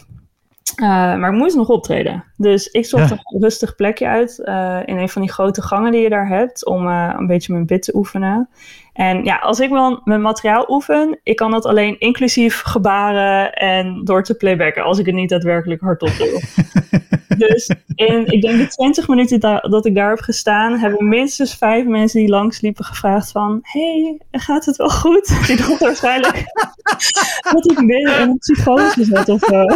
Uh, maar ik moest nog optreden. Dus ik zocht een rustig plekje uit uh, in een van die grote gangen die je daar hebt. Om uh, een beetje mijn bit te oefenen. En ja, als ik wel mijn materiaal oefen, ik kan dat alleen inclusief gebaren en door te playbacken. Als ik het niet daadwerkelijk hardop doe. [laughs] dus in, ik denk de 20 minuten da dat ik daar heb gestaan, hebben minstens vijf mensen die langsliepen gevraagd van... hey, gaat het wel goed? [laughs] Die dacht waarschijnlijk dat ik midden in een psychose zat of zo. [laughs]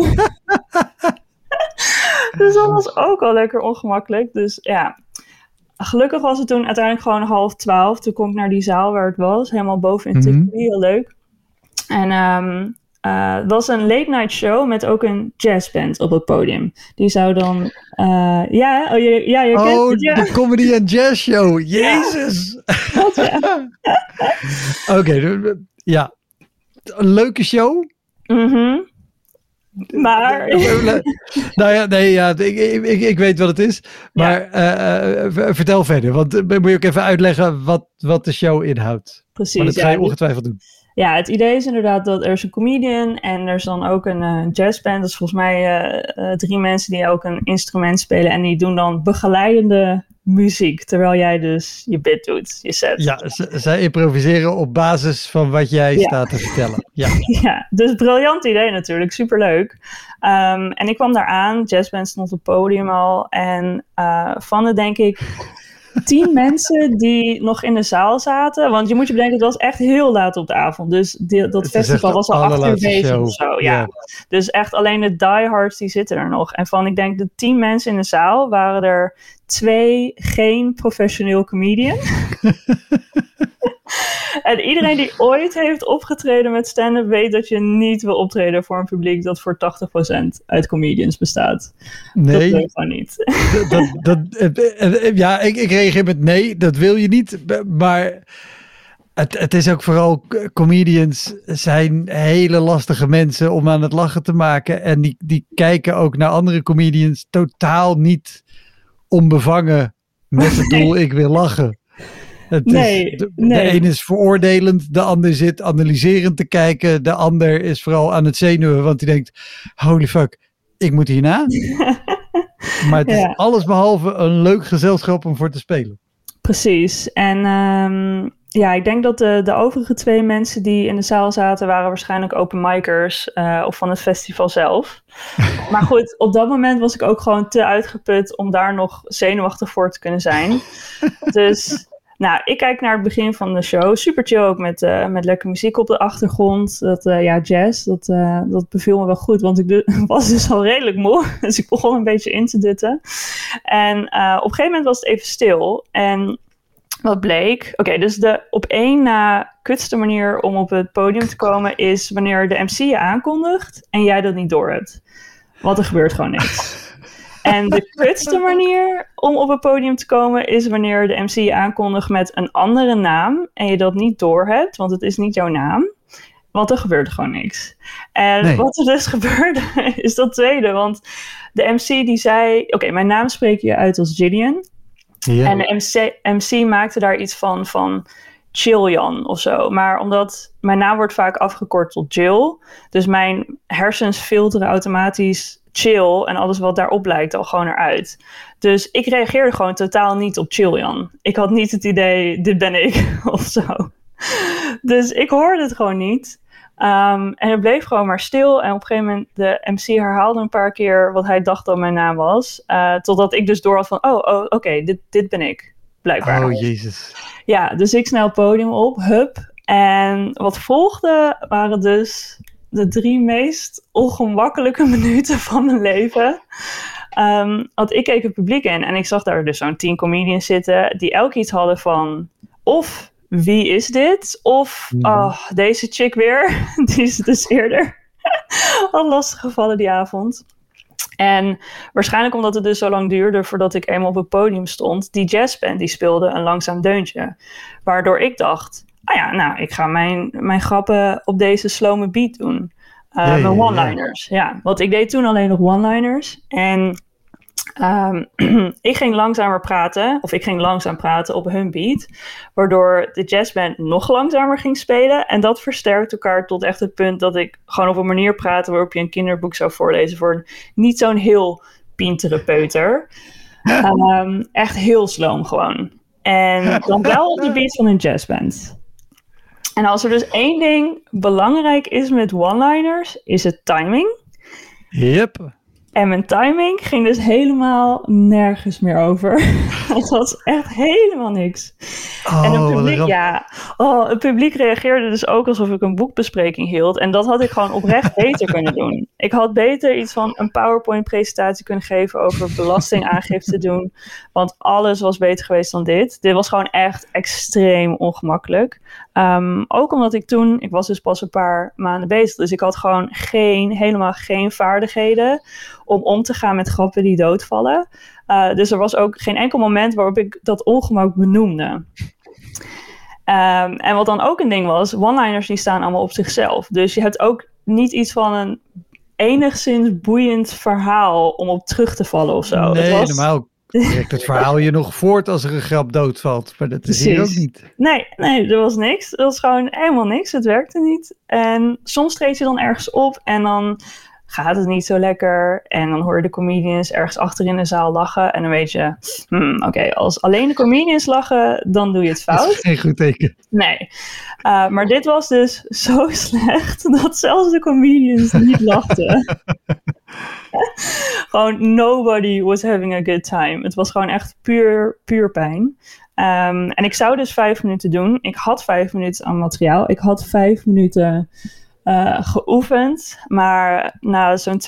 dus dat was ook al lekker ongemakkelijk. Dus ja, gelukkig was het toen uiteindelijk gewoon half twaalf. Toen kon ik naar die zaal waar het was, helemaal boven in mm -hmm. heel leuk. En um, uh, het was een late night show met ook een jazzband op het podium. Die zou dan, uh, ja, oh, je, ja, je oh, kent het, ja. de comedy en jazz show, jezus! Ja. [laughs] Oké, okay, ja, een leuke show. Mm -hmm. Maar. [laughs] nou ja, nee, ja, ik, ik, ik weet wat het is. Maar ja. uh, uh, vertel verder. Want moet je ook even uitleggen wat, wat de show inhoudt. Precies. Maar dat ga je ongetwijfeld doen. Ja, het idee is inderdaad dat er is een comedian en er is dan ook een uh, jazzband. Dat is volgens mij uh, uh, drie mensen die ook een instrument spelen en die doen dan begeleidende muziek, terwijl jij dus je bit doet, je set. Ja, zij improviseren op basis van wat jij ja. staat te vertellen. Ja. [laughs] ja, dus briljant idee natuurlijk, superleuk. Um, en ik kwam daar aan, jazzband stond op het podium al en uh, van de denk ik tien [laughs] mensen die nog in de zaal zaten. Want je moet je bedenken, het was echt heel laat op de avond. Dus die, dat festival was al acht uur bezig of zo. Ja. ja. Dus echt alleen de diehards die zitten er nog. En van, ik denk, de tien mensen in de zaal waren er twee geen professioneel comedian. [laughs] [laughs] en iedereen die ooit heeft opgetreden met stand-up weet dat je niet wil optreden voor een publiek dat voor 80% uit comedians bestaat. Nee. Dat wil gewoon niet. [laughs] dat, dat, dat, ja, ik, ik reageer met nee, dat wil je niet. Maar het, het is ook vooral, comedians zijn hele lastige mensen om aan het lachen te maken. En die, die kijken ook naar andere comedians totaal niet onbevangen met het doel ik wil lachen. Het nee, is, de, nee. de een is veroordelend, de ander zit analyserend te kijken, de ander is vooral aan het zenuwen, want die denkt, holy fuck, ik moet hierna. [laughs] maar het Ja. is alles behalve een leuk gezelschap om voor te spelen. Precies. En ehm, ja, ik denk dat de, de overige twee mensen die in de zaal zaten, waren waarschijnlijk open micers eh, of van het festival zelf. [laughs] maar goed, op dat moment was ik ook gewoon te uitgeput om daar nog zenuwachtig voor te kunnen zijn. [laughs] dus nou, ik kijk naar het begin van de show. Super chill ook met, eh, met lekker muziek op de achtergrond. Dat, eh, ja, jazz, dat, eh, dat beviel me wel goed. Want ik [laughs] was dus al redelijk moe. [laughs] Dus ik begon een beetje in te dutten. En op een gegeven moment was het even stil. En wat bleek? Oké, dus de op één na kutste manier om op het podium te komen... is wanneer de MC je aankondigt en jij dat niet doorhebt. Want er gebeurt gewoon niks. [laughs] En de [laughs] kutste manier om op het podium te komen is wanneer de MC je aankondigt met een andere naam en je dat niet doorhebt, want het is niet jouw naam. Want er gebeurt gewoon niks. En Nee. wat er dus [laughs] gebeurde is dat tweede, want de MC die zei, oké, mijn naam spreek je uit als Gillian. Ja. En de MC, MC maakte daar iets van, van Chiljan of zo. Maar omdat mijn naam wordt vaak afgekort tot Jill. Dus mijn hersens filteren automatisch chill. En alles wat daarop lijkt al gewoon eruit. Dus ik reageerde gewoon totaal niet op Chiljan. Ik had niet het idee, dit ben ik [laughs] of zo. Dus ik hoorde het gewoon niet. Um, en het bleef gewoon maar stil. En op een gegeven moment, de MC herhaalde een paar keer wat hij dacht dat mijn naam was. Uh, totdat ik dus door had van, oh, oh oké, okay, dit, dit ben ik. Blijkbaar. Oh, jezus. Ja, dus ik snel het podium op, hup. En wat volgde waren dus de drie meest ongemakkelijke [laughs] minuten van mijn leven. Um, want ik keek het publiek in en ik zag daar dus zo'n tien comedians zitten... die elk iets hadden van... of wie is dit? Of oh, deze chick weer, [laughs] die is dus eerder [laughs] al lastig gevallen die avond. En waarschijnlijk omdat het dus zo lang duurde voordat ik eenmaal op het podium stond, die jazzband die speelde een langzaam deuntje. Waardoor ik dacht, ah ja, nou, ik ga mijn, mijn grappen op deze slome beat doen. Uh, Ja, mijn ja. one-liners, ja. Want ik deed toen alleen nog one-liners. En Ehm, [clears throat] ik ging langzamer praten, of ik ging langzaam praten op hun beat, waardoor de jazzband nog langzamer ging spelen. En dat versterkt elkaar tot echt het punt dat ik gewoon op een manier praatte waarop je een kinderboek zou voorlezen voor een, niet zo'n heel pintere peuter. [laughs] Ehm, echt heel sloom gewoon. En dan wel op de beat van een jazzband. En als er dus één ding belangrijk is met one-liners, is het timing. Yep. En mijn timing ging dus helemaal nergens meer over. [laughs] Het was echt helemaal niks. Oh, en het publiek, ja, oh, het publiek reageerde dus ook alsof ik een boekbespreking hield. En dat had ik gewoon oprecht [laughs] beter kunnen doen. Ik had beter iets van een PowerPoint-presentatie kunnen geven over belastingaangifte [laughs] doen. Want alles was beter geweest dan dit. Dit was gewoon echt extreem ongemakkelijk. Um, ook omdat ik toen, ik was dus pas een paar maanden bezig, dus ik had gewoon geen, helemaal geen vaardigheden om om te gaan met grappen die doodvallen. Uh, dus er was ook geen enkel moment waarop ik dat ongemak benoemde. Um, en wat dan ook een ding was, one-liners die staan allemaal op zichzelf. Dus je hebt ook niet iets van een enigszins boeiend verhaal om op terug te vallen of zo. Nee, was, normaal het verhaal je nog voort als er een grap doodvalt. Maar dat is hier ook niet. Nee, nee, er was niks. Er was gewoon helemaal niks. Het werkte niet. En soms treed je dan ergens op en dan gaat het niet zo lekker. En dan hoor je de comedians ergens achter in de zaal lachen. En dan weet je, hmm, oké, als alleen de comedians lachen, dan doe je het fout. Dat is geen goed teken. Nee. Uh, maar dit was dus [laughs] zo slecht dat zelfs de comedians niet lachten. [laughs] gewoon nobody was having a good time. Het was gewoon echt puur, puur pijn. Um, en ik zou dus vijf minuten doen. Ik had vijf minuten aan materiaal. Ik had vijf minuten uh, geoefend. Maar na zo'n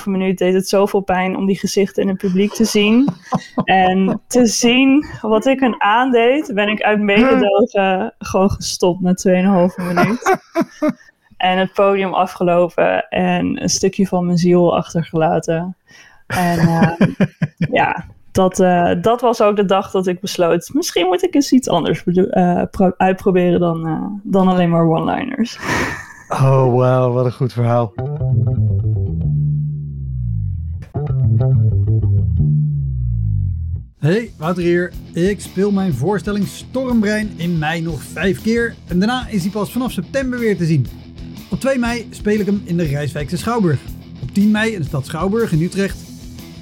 2,5 minuut deed het zoveel pijn om die gezichten in het publiek te zien. [laughs] en te zien wat ik hen aandeed, ben ik uit mededogen gewoon gestopt na 2,5 minuut. [laughs] en het podium afgelopen en een stukje van mijn ziel achtergelaten. En uh, [laughs] ja, dat, uh, dat was ook de dag dat ik besloot, misschien moet ik eens iets anders uh, uitproberen dan, dan alleen maar one-liners. Oh, wow, wat een goed verhaal. Hey, Wouter hier. Ik speel mijn voorstelling Stormbrein in mei nog vijf keer. En daarna is hij pas vanaf september weer te zien. Op 2 mei speel ik hem in de Rijswijkse Schouwburg. Op 10 mei in de stad Schouwburg in Utrecht.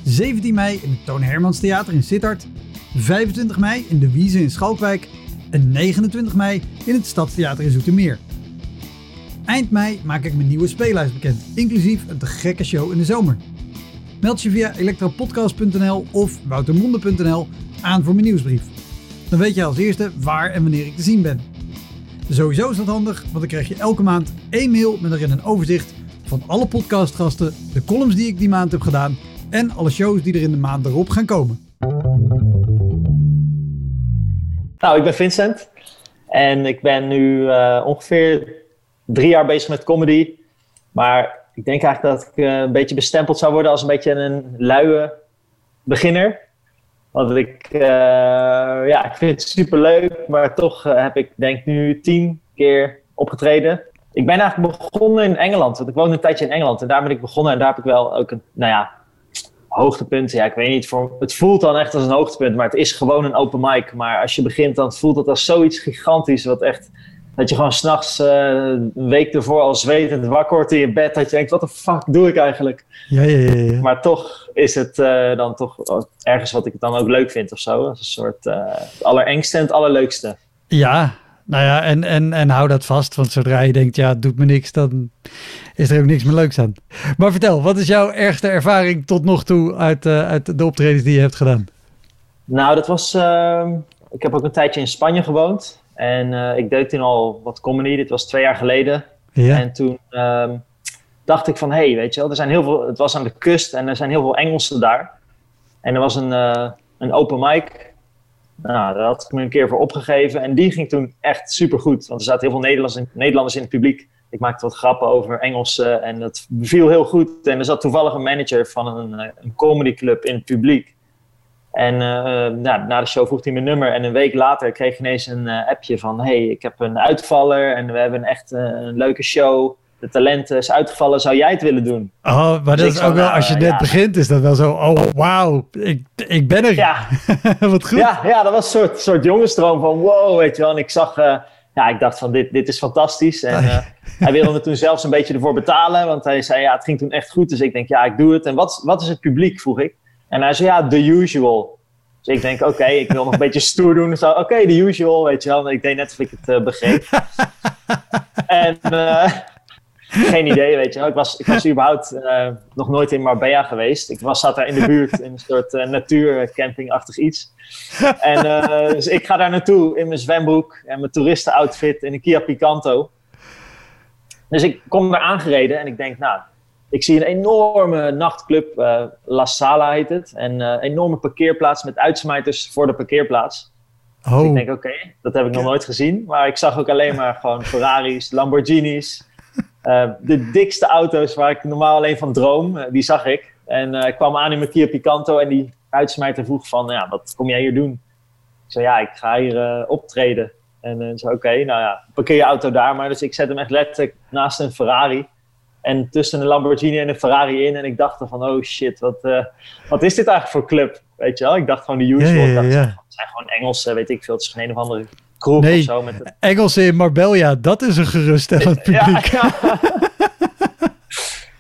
17 mei in het Toon Hermans Theater in Sittard. 25 mei in de Wiese in Schalkwijk. En 29 mei in het Stadstheater in Zoetermeer. Eind mei maak ik mijn nieuwe speellijst bekend, inclusief een te gekke show in de zomer. Meld je via elektropodcast.nl of woutermonde.nl aan voor mijn nieuwsbrief. Dan weet je als eerste waar en wanneer ik te zien ben. Sowieso is dat handig, want dan krijg je elke maand één mail met erin een overzicht van alle podcastgasten, de columns die ik die maand heb gedaan en alle shows die er in de maand erop gaan komen. Nou, ik ben Vincent en ik ben nu uh, ongeveer drie jaar bezig met comedy. Maar ik denk eigenlijk dat ik uh, een beetje bestempeld zou worden als een beetje een luie beginner. Want ik, uh, ja, ik vind het super leuk, maar toch uh, heb ik denk nu tien keer opgetreden. Ik ben eigenlijk begonnen in Engeland, want ik woonde een tijdje in Engeland en daar ben ik begonnen en daar heb ik wel ook een, nou ja, hoogtepunt. Ja, ik weet niet, voor, het voelt dan echt als een hoogtepunt, maar het is gewoon een open mic. Maar als je begint, dan voelt het als zoiets gigantisch, wat echt dat je gewoon s'nachts uh, een week ervoor al zwetend wakker wordt in je bed. Dat je denkt, wat de fuck doe ik eigenlijk? Ja, ja, ja. ja. Maar toch is het uh, dan toch ergens wat ik het dan ook leuk vind of zo. Een soort uh, het allerengste en het allerleukste. Ja, nou ja, en, en, en hou dat vast. Want zodra je denkt, ja, het doet me niks, dan is er ook niks meer leuks aan. Maar vertel, wat is jouw ergste ervaring tot nog toe uit, uit de optredens die je hebt gedaan? Nou, dat was... Ehm, ik heb ook een tijdje in Spanje gewoond. En uh, ik deed toen al wat comedy. Dit was twee jaar geleden. Ja. En toen um, dacht ik van, hé, hey, weet je wel, er zijn heel veel... Het was aan de kust en er zijn heel veel Engelsen daar. En er was een, uh, een open mic. Nou, daar had ik me een keer voor opgegeven. En die ging toen echt supergoed. Want er zaten heel veel Nederlanders in, Nederlanders in het publiek. Ik maakte wat grappen over Engelsen en dat viel heel goed. En er zat toevallig een manager van een, eh, een comedyclub in het publiek. En uh, nou, na de show vroeg hij mijn nummer. En een week later kreeg ik ineens een uh, appje van... hey, ik heb een uitvaller en we hebben echt uh, een leuke show. De talenten is uitgevallen, zou jij het willen doen? Oh, maar dus dat is ook wel, als je net ja. begint, is dat wel zo... Oh, wauw, ik, ik ben er. Ja. [laughs] Wat goed. Ja, ja, dat was een soort, soort jongensdroom van wow, weet je wel. En ik zag... ja, ik dacht van dit, dit is fantastisch. En [laughs] hij wilde me toen zelfs een beetje ervoor betalen. Want hij zei, ja, het ging toen echt goed. Dus ik denk, ja, ik doe het. En wat, wat is het publiek, vroeg ik. En hij zei, ja, the usual. Dus ik denk, oké, okay, ik wil nog een [laughs] beetje stoer doen. Oké, okay, the usual, weet je wel. Ik deed net of ik het uh, begreep. [laughs] en uh, geen idee, weet je wel. Ik was, ik was überhaupt uh, nog nooit in Marbella geweest. Ik was, zat daar in de buurt in een soort natuurcampingachtig iets. En dus ik ga daar naartoe in mijn zwembroek en mijn toeristenoutfit in een Kia Picanto. Dus ik kom daar aangereden en ik denk, nou, ik zie een enorme nachtclub, uh, La Sala heet het. En een uh, enorme parkeerplaats met uitsmijters voor de parkeerplaats. Oh. ik denk, oké, okay, dat heb ik nog nooit gezien. Maar ik zag ook alleen maar gewoon [laughs] Ferraris, Lamborghinis. Uh, de dikste auto's waar ik normaal alleen van droom, die zag ik. En ik kwam aan in mijn Kia Picanto en die uitsmijter vroeg van, ja, wat kom jij hier doen? Ik zei, ja, ik ga hier optreden. En zei, oké, okay, nou ja, parkeer je auto daar maar. Dus ik zet hem echt letterlijk naast een Ferrari. En tussen een Lamborghini en een Ferrari in. En ik dacht van, oh shit, wat, uh, wat is dit eigenlijk voor club? Weet je wel? Ik dacht gewoon de usual. Ja, ja, dacht, ja. Het zijn gewoon Engelsen, weet ik veel. Het is geen een of andere kroeg Nee. of zo. Met Engelsen in Marbella, dat is een geruststellend publiek. [laughs]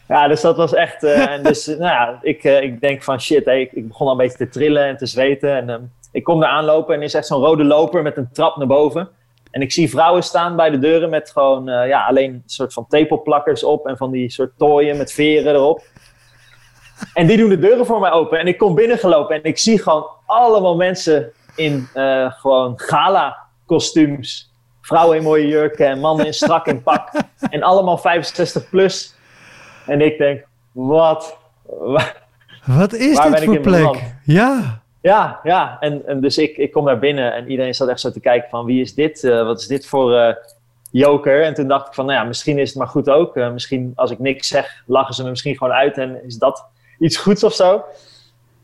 Ja, dus dat was echt. eh, en dus, [laughs] nou ja, ik, eh, ik denk van shit, hey, ik, ik begon al een beetje te trillen en te zweten. En ehm, ik kom daar aanlopen en is echt zo'n rode loper met een trap naar boven. En ik zie vrouwen staan bij de deuren met gewoon eh, ja, alleen een soort van tepelplakkers op en van die soort tooien met veren erop. En die doen de deuren voor mij open. En ik kom binnengelopen en ik zie gewoon allemaal mensen in eh, gewoon gala kostuums. Vrouwen in mooie jurken en mannen in strak in pak. [laughs] En allemaal 65 plus. En ik denk, wat? Wa- Wat is dit voor plek? Ja. Ja, ja. En, en dus ik, ik kom daar binnen en iedereen zat echt zo te kijken van wie is dit? Eh, wat is dit voor eh, joker? En toen dacht ik van, nou ja, misschien is het maar goed ook. Eh, misschien als ik niks zeg, lachen ze me misschien gewoon uit en is dat iets goeds of zo.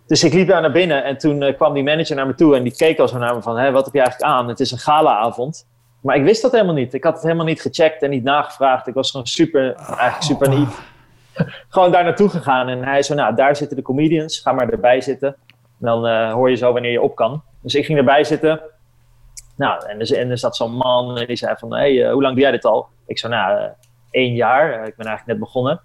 Dus ik liep daar naar binnen en toen kwam die manager naar me toe en die keek al zo naar me van, Hé, wat heb je eigenlijk aan? Het is een galaavond. Maar ik wist dat helemaal niet. Ik had het helemaal niet gecheckt en niet nagevraagd. Ik was gewoon super, eigenlijk super naïef. [laughs] gewoon daar naartoe gegaan en hij zei, nou, daar zitten de comedians, ga maar erbij zitten. Dan eh, hoor je zo wanneer je op kan. Dus ik ging erbij zitten. Nou, en er, zat zo'n man en die zei van, hey, eh, hoe lang doe jij dit al? Ik zei, nou, eh, één jaar. Ik ben eigenlijk net begonnen.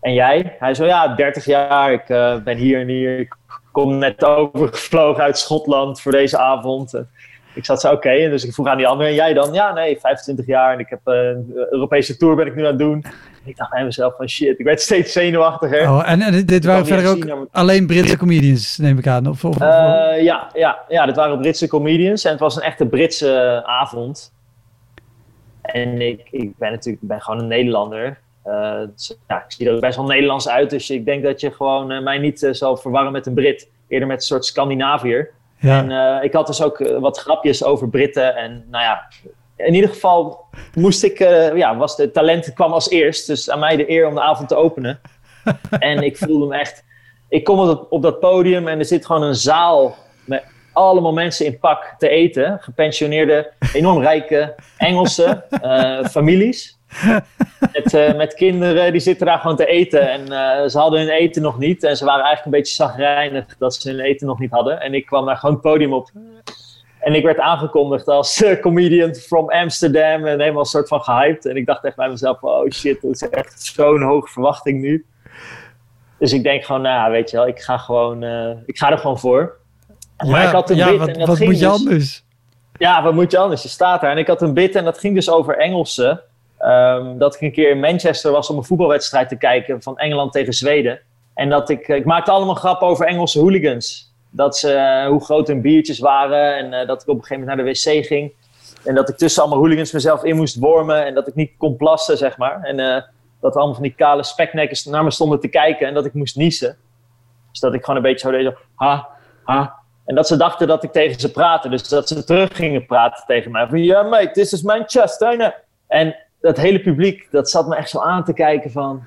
En jij? Hij zo, ja, 30 jaar. Ik ben hier en hier. Ik kom net overgevlogen uit Schotland voor deze avond. Eh, ik zat zo, oké. En dus ik vroeg aan die andere, en jij dan? Ja, nee, 25 jaar. En ik heb eh, een Europese tour ben ik nu aan het doen. En ik dacht bij mezelf van, shit, ik werd steeds zenuwachtiger. Oh, en, en dit waren verder ook maar- alleen Britse comedians, neem ik aan. Of, of, of- Eh, ja, ja, ja, dat waren Britse comedians en het was een echte Britse avond. En ik, ik ben natuurlijk ben gewoon een Nederlander. Eh, dus, ja, ik zie er ook best wel Nederlands uit, dus ik denk dat je gewoon eh, mij niet eh, zal verwarren met een Brit. Eerder met een soort Scandinaviër. Ja. En eh, ik had dus ook eh, wat grapjes over Britten. En nou ja, in ieder geval moest ik, eh, ja, was de talent kwam als eerst. Dus aan mij de eer om de avond te openen. [laughs] en ik voelde me echt. Ik kom op dat, op dat podium en er zit gewoon een zaal met allemaal mensen in pak te eten. Gepensioneerde, enorm rijke Engelse [laughs] families. [laughs] Met, eh, met kinderen, die zitten daar gewoon te eten. En eh, ze hadden hun eten nog niet. En ze waren eigenlijk een beetje zagrijnig dat ze hun eten nog niet hadden. En ik kwam daar gewoon het podium op. En ik werd aangekondigd als eh, comedian from Amsterdam. En helemaal een soort van gehyped. En ik dacht echt bij mezelf, oh shit, dat is echt zo'n hoge verwachting nu. Dus ik denk gewoon, nou weet je wel, ik ga, gewoon, ik ga er gewoon voor. Maar ja, ik had een ja, bit wat, en dat wat ging moet je dus- anders? ja, wat moet je anders? Je staat daar. En ik had een bit en dat ging dus over Engelsen. Ehm, dat ik een keer in Manchester was om een voetbalwedstrijd te kijken van Engeland tegen Zweden. En dat ik, ik maakte allemaal grappen over Engelse hooligans. Dat ze, eh, hoe groot hun biertjes waren en eh, dat ik op een gegeven moment naar de wc ging. En dat ik tussen allemaal hooligans mezelf in moest wormen en dat ik niet kon plassen, zeg maar. En eh, dat allemaal van die kale speknekkers naar me stonden te kijken en dat ik moest niezen. Dus dat ik gewoon een beetje zo deed, ha, ha. En dat ze dachten dat ik tegen ze praatte. Dus dat ze terug gingen praten tegen mij. Van, ja mate, this is Manchester. innit?" En dat hele publiek, dat zat me echt zo aan te kijken van...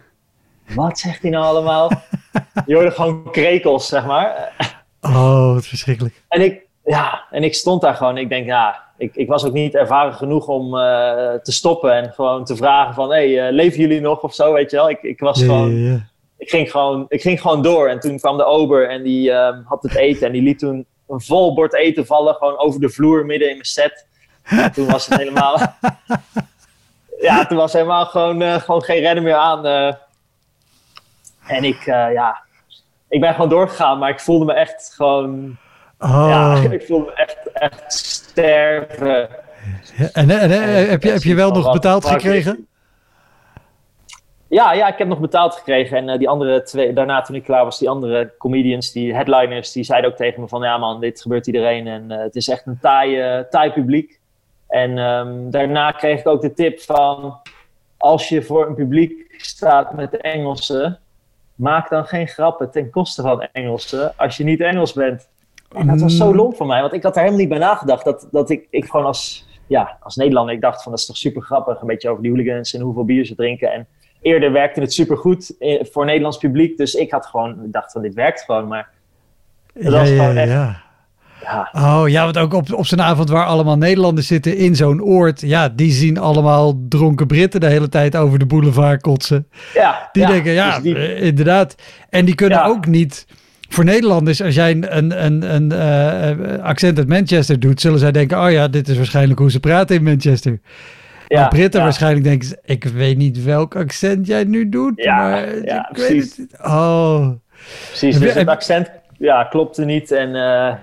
Wat zegt hij nou allemaal? [laughs] Je hoorde gewoon krekels, zeg maar. Oh, wat verschrikkelijk. En ik, ja, en ik stond daar gewoon. Ik denk, ja, ik, ik was ook niet ervaren genoeg om eh, te stoppen en gewoon te vragen van, hé, hey, eh, leven jullie nog of zo, weet je wel? Ik, ik was gewoon, ik ging gewoon, ik ging gewoon door. En toen kwam de ober en die ehm, had het eten en die liet toen een vol bord eten vallen, gewoon over de vloer midden in mijn set. En toen was het helemaal, [laughs] ja, toen was helemaal gewoon, eh, gewoon geen redden meer aan. eh. En ik, eh, ja, ik ben gewoon doorgegaan, maar ik voelde me echt gewoon Oh. ja, [laughs] ik voel me echt, echt sterven. Ja, En, en, en, heb, je, heb je wel nog betaald gekregen? Ja, ja, ik heb nog betaald gekregen. En die andere twee, daarna toen ik klaar was, die andere comedians, die headliners, die zeiden ook tegen me van... Ja man, dit gebeurt iedereen en het is echt een taai, taai publiek. En ehm, daarna kreeg ik ook de tip van... Als je voor een publiek staat met Engelsen, maak dan geen grappen ten koste van Engelsen als je niet Engels bent. En dat was zo lomp voor mij, want ik had daar helemaal niet bij nagedacht. Dat, dat ik, ik gewoon als, ja, als Nederlander, ik dacht van dat is toch super grappig. Een beetje over die hooligans en hoeveel bier ze drinken. En eerder werkte het super goed voor Nederlands publiek. Dus ik had gewoon, ik dacht van dit werkt gewoon. Maar Ja, was ja, gewoon echt- ja. Ja. Oh ja, want ook op, op zo'n avond waar allemaal Nederlanders zitten in zo'n oord. Ja, die zien allemaal dronken Britten de hele tijd over de boulevard kotsen. Ja, Die ja, denken, ja, dus die- eh, inderdaad. En die kunnen Ja. ook niet... Voor Nederlanders, als jij een, een, een, eh, accent uit Manchester doet, zullen zij denken, oh ja, dit is waarschijnlijk hoe ze praten in Manchester. ja, maar Britten ja. waarschijnlijk denken, ze, ik weet niet welk accent jij nu doet, Ja, maar ja, ik weet precies. het. Oh, Precies, dus het accent ja, klopte niet. En eh,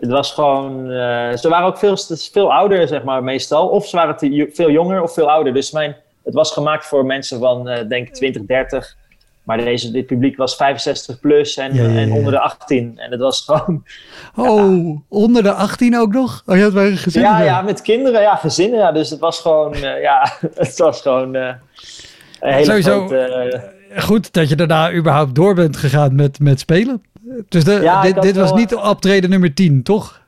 het was gewoon... eh, ze waren ook veel, veel ouder, zeg maar, meestal. Of ze waren te, veel jonger of veel ouder. Dus mijn, het was gemaakt voor mensen van, eh denk ik, 20, 30. Maar deze, dit publiek was 65 plus en, Ja, ja, en onder de 18. En het was gewoon... [laughs] oh onder de 18 ook nog? Oh, je had maar een gezin. Ja, ja, met kinderen, ja, gezinnen. Ja, dus het was gewoon... eh, ja, [laughs] het was gewoon... eh, een hele Sowieso- grote, eh, Goed dat je daarna überhaupt door bent gegaan met, met spelen. Dus de, Ja, dit, dit was wel- niet optreden nummer 10, toch?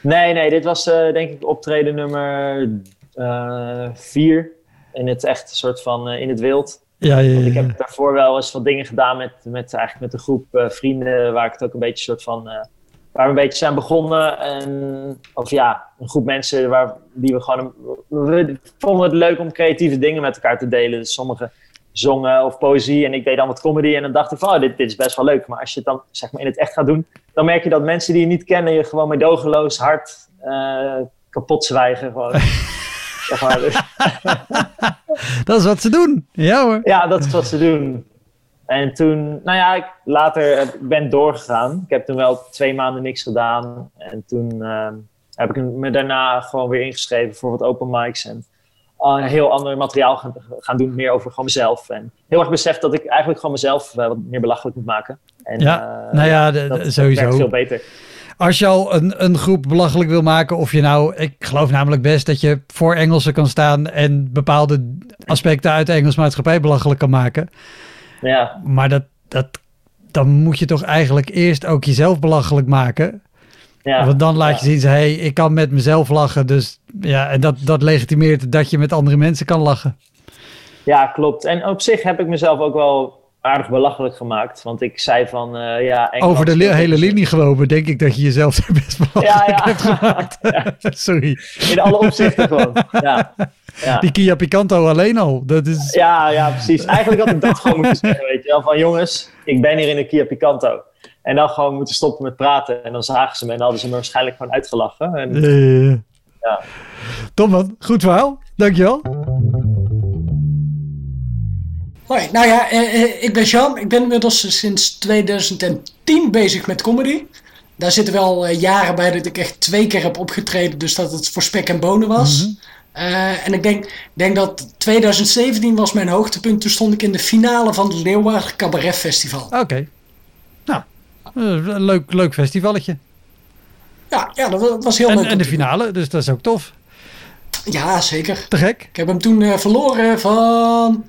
Nee, nee, dit was eh, denk ik optreden nummer eh, vier. In het echt soort van eh, in het wild. Ja, ja, Want ik ja. heb daarvoor wel eens wat dingen gedaan met, met, eigenlijk met een groep eh, vrienden. Waar ik het ook een beetje soort van. eh, waar we een beetje zijn begonnen. En, of ja, een groep mensen waar, die we gewoon. een- we vonden het leuk om creatieve dingen met elkaar te delen. Dus sommigen zongen of poëzie en ik deed dan wat comedy. En dan dacht ik van, oh, dit, dit is best wel leuk. Maar als je het dan zeg maar, in het echt gaat doen, dan merk je dat mensen die je niet kennen je gewoon meedogenloos hard eh, kapot zwijgen. Gewoon. [laughs] zeg maar. Dus- [laughs] Dat is wat ze doen. Ja hoor. ja, dat is wat ze doen. En toen, nou ja, ik later ik ben doorgegaan. Ik heb toen wel twee maanden niks gedaan. En toen ehm, heb ik me daarna gewoon weer ingeschreven voor wat open mics. En een heel ander materiaal gaan, gaan doen, meer over gewoon mezelf. En heel erg beseft dat ik eigenlijk gewoon mezelf eh, wat meer belachelijk moet maken. En, Ja, eh, nou ja, de- dat, dat sowieso. werkt veel beter. Als je al een, een groep belachelijk wil maken, of je nou, ik geloof namelijk best dat je voor Engelsen kan staan en bepaalde aspecten uit de Engelse maatschappij belachelijk kan maken. Ja, Maar dat, dat, dan moet je toch eigenlijk eerst ook jezelf belachelijk maken. Ja, Want dan laat je ja. zien, hey, ik kan met mezelf lachen. Dus ja, en dat, dat legitimeert dat je met andere mensen kan lachen. Ja, klopt. En op zich heb ik mezelf ook wel aardig belachelijk gemaakt. Want ik zei van, eh, ja... Engeland Over de li- hele linie gewomen, denk ik dat je jezelf er best belachelijk Ja, ja. hebt gemaakt. [laughs] [laughs] Sorry. In alle opzichten gewoon. Ja. Ja. Die Kia Picanto alleen al. Dat is... ja, ja, precies. Eigenlijk had ik dat gewoon moeten zeggen, weet je wel. Van jongens, ik ben hier in de Kia Picanto. En dan gewoon moeten stoppen met praten. En dan zagen ze me en hadden ze me waarschijnlijk gewoon uitgelachen. En, Eh, Ja. Tom, man. Goed verhaal. Dankjewel. Hoi, nou ja, eh, eh, ik ben Jean. Ik ben inmiddels sinds 2010 bezig met comedy. Daar zitten wel eh, jaren bij dat ik echt twee keer heb opgetreden, dus dat het voor spek en bonen was. Eh, en ik denk, denk dat 2017 was mijn hoogtepunt. Toen stond ik in de finale van het Leeuwarden Cabaret Festival. Oké. Een leuk, leuk festivalletje. Ja, ja dat wa- was heel leuk. En, om en de finale, dus dat is ook tof. Ja, zeker. Te gek. Ik heb hem toen eh, verloren van...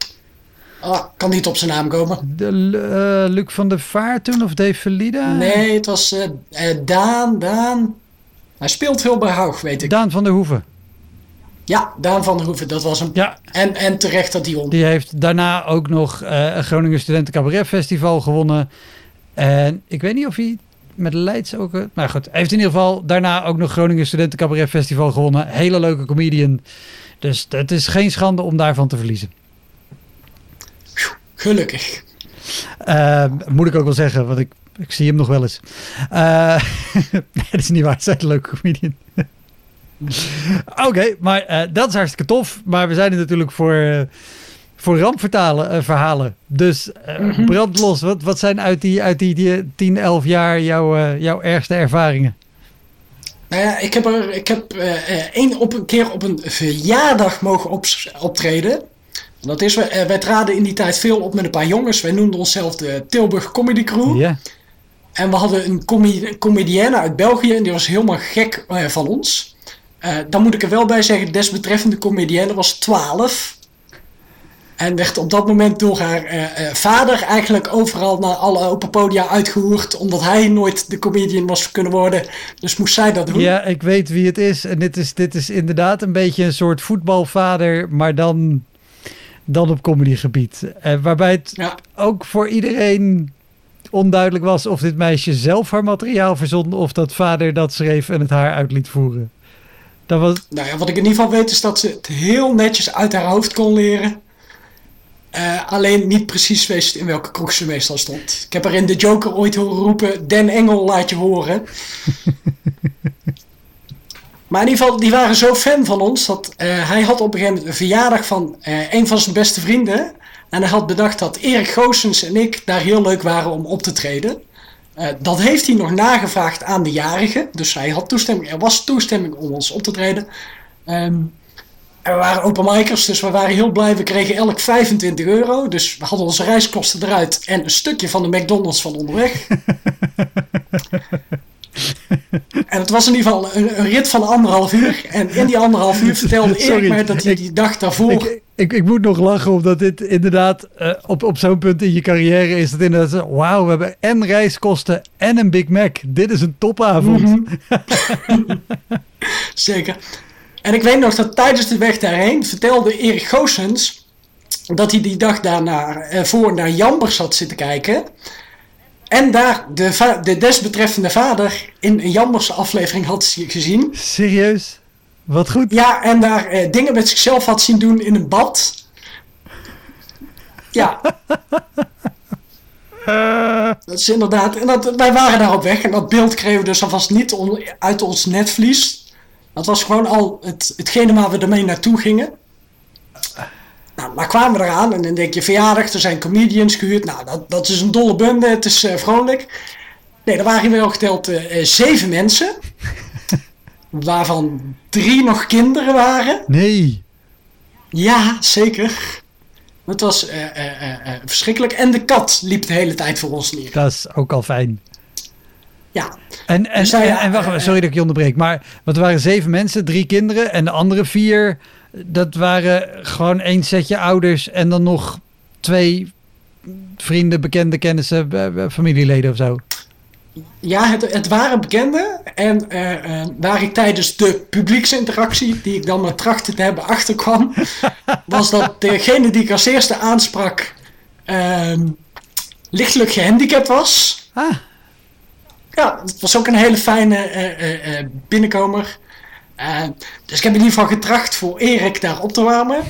Ah, kan niet op zijn naam komen. De, eh, Luc van der Vaart toen of Dave Verlieden? Nee, het was eh, eh, Daan, Daan. Hij speelt veel bij Haug, weet ik. Daan van der Hoeven. Ja, Daan van der Hoeven, dat was hem. Ja, En, en terecht dat hij won. die heeft daarna ook nog eh, een Groningen Studenten Cabaret Festival gewonnen. En ik weet niet of hij met Leids ook... eh, Maar goed, hij heeft in ieder geval daarna ook nog Groningen Studenten Cabaret Festival gewonnen. Hele leuke comedian. Dus het is geen schande om daarvan te verliezen. Gelukkig. Eh, moet ik ook wel zeggen, want ik, ik zie hem nog wel eens. [laughs] Nee, dat is niet waar. Hij is een leuke comedian. [laughs] Oké, maar dat is hartstikke tof. Maar we zijn er natuurlijk voor, voor eh, verhalen. Dus eh brand los. Wat, wat zijn uit die, uit die, die 10, 11 jaar jouw, eh, jouw ergste ervaringen? Nou ja, ik heb er ik heb, eh, eh, één op een keer op een verjaardag mogen optreden. Dat is, eh, wij traden in die tijd veel op met een paar jongens. Wij noemden onszelf de Tilburg Comedy Crew. En we hadden een comi- comedienne uit België en die was helemaal gek eh, van ons. Eh, dan moet ik er wel bij zeggen, desbetreffende comedienne was 12. En werd op dat moment door haar eh, eh, vader eigenlijk overal naar alle open podia uitgehoerd. Omdat hij nooit de comedian was kunnen worden. Dus moest zij dat doen. ja, ik weet wie het is. En dit is, dit is inderdaad een beetje een soort voetbalvader, maar dan, dan op comedygebied. Eh, waarbij het Ja. ook voor iedereen onduidelijk was of dit meisje zelf haar materiaal verzond of dat vader dat schreef en het haar uit liet voeren. Dat was... Nou ja, wat ik in ieder geval weet is dat ze het heel netjes uit haar hoofd kon leren. Uh, alleen niet precies wist in welke kroeg ze meestal stond. Ik heb er in de Joker ooit horen roepen: Den Engel laat je horen. [laughs] maar in ieder geval, die waren zo fan van ons dat uh, hij had op een gegeven moment een verjaardag van uh, een van zijn beste vrienden. En hij had bedacht dat Erik Goossens en ik daar heel leuk waren om op te treden. dat heeft hij nog nagevraagd aan de jarige. Dus hij had toestemming, er was toestemming om ons op te treden. Um, en we waren openmikers, dus we waren heel blij. We kregen elk 25 euro. Dus we hadden onze reiskosten eruit en een stukje van de McDonald's van onderweg. [laughs] en het was in ieder geval een, een, rit van anderhalf uur. En in die anderhalf uur vertelde Erik mij dat hij die dag daarvoor... Ik, ik, ik, moet nog lachen omdat dit inderdaad uh, op, op zo'n punt in je carrière is het inderdaad wauw, we hebben en reiskosten en een Big Mac. Dit is een topavond. Mm -hmm. [laughs] Zeker. En ik weet nog dat tijdens de weg daarheen vertelde Erik Goossens dat hij die dag daarna eh, voor naar Jambers zat zitten kijken. En daar de, de desbetreffende vader in een Jambers aflevering had gezien. Serieus? Wat goed. Ja, en daar eh, dingen met zichzelf had zien doen in een bad. Ja. [laughs] Dat is inderdaad. En dat, wij waren daar op weg en dat beeld kregen we dus alvast niet on, uit ons netvlies. Dat was gewoon al het, hetgene waar we ermee naartoe gingen. Nou, maar kwamen we eraan en dan denk je verjaardag, er zijn comedians gehuurd. Nou, dat, dat is een dolle bende, het is uh, vrolijk. Nee, er waren wel geteld uh, zeven mensen. [laughs] waarvan drie nog kinderen waren. Nee. Ja, zeker. Het was uh, verschrikkelijk. En de kat liep de hele tijd voor ons neer. Dat is ook al fijn. Ja. En, en, dus, en, en, wacht, sorry dat ik je onderbreek, maar wat waren zeven mensen, drie kinderen en de andere vier, dat waren gewoon één setje ouders en dan nog twee vrienden, bekende kennissen, familieleden of zo. Ja, het, het waren bekenden. En uh, uh, waar ik tijdens de publieksinteractie, die ik dan maar trachtte te hebben, achterkwam, [laughs] was dat degene die ik als eerste aansprak, uh, lichtelijk gehandicapt was. Ah ja, het was ook een hele fijne uh, uh, binnenkomer. dus ik heb in ieder geval getracht voor Erik daar op te warmen.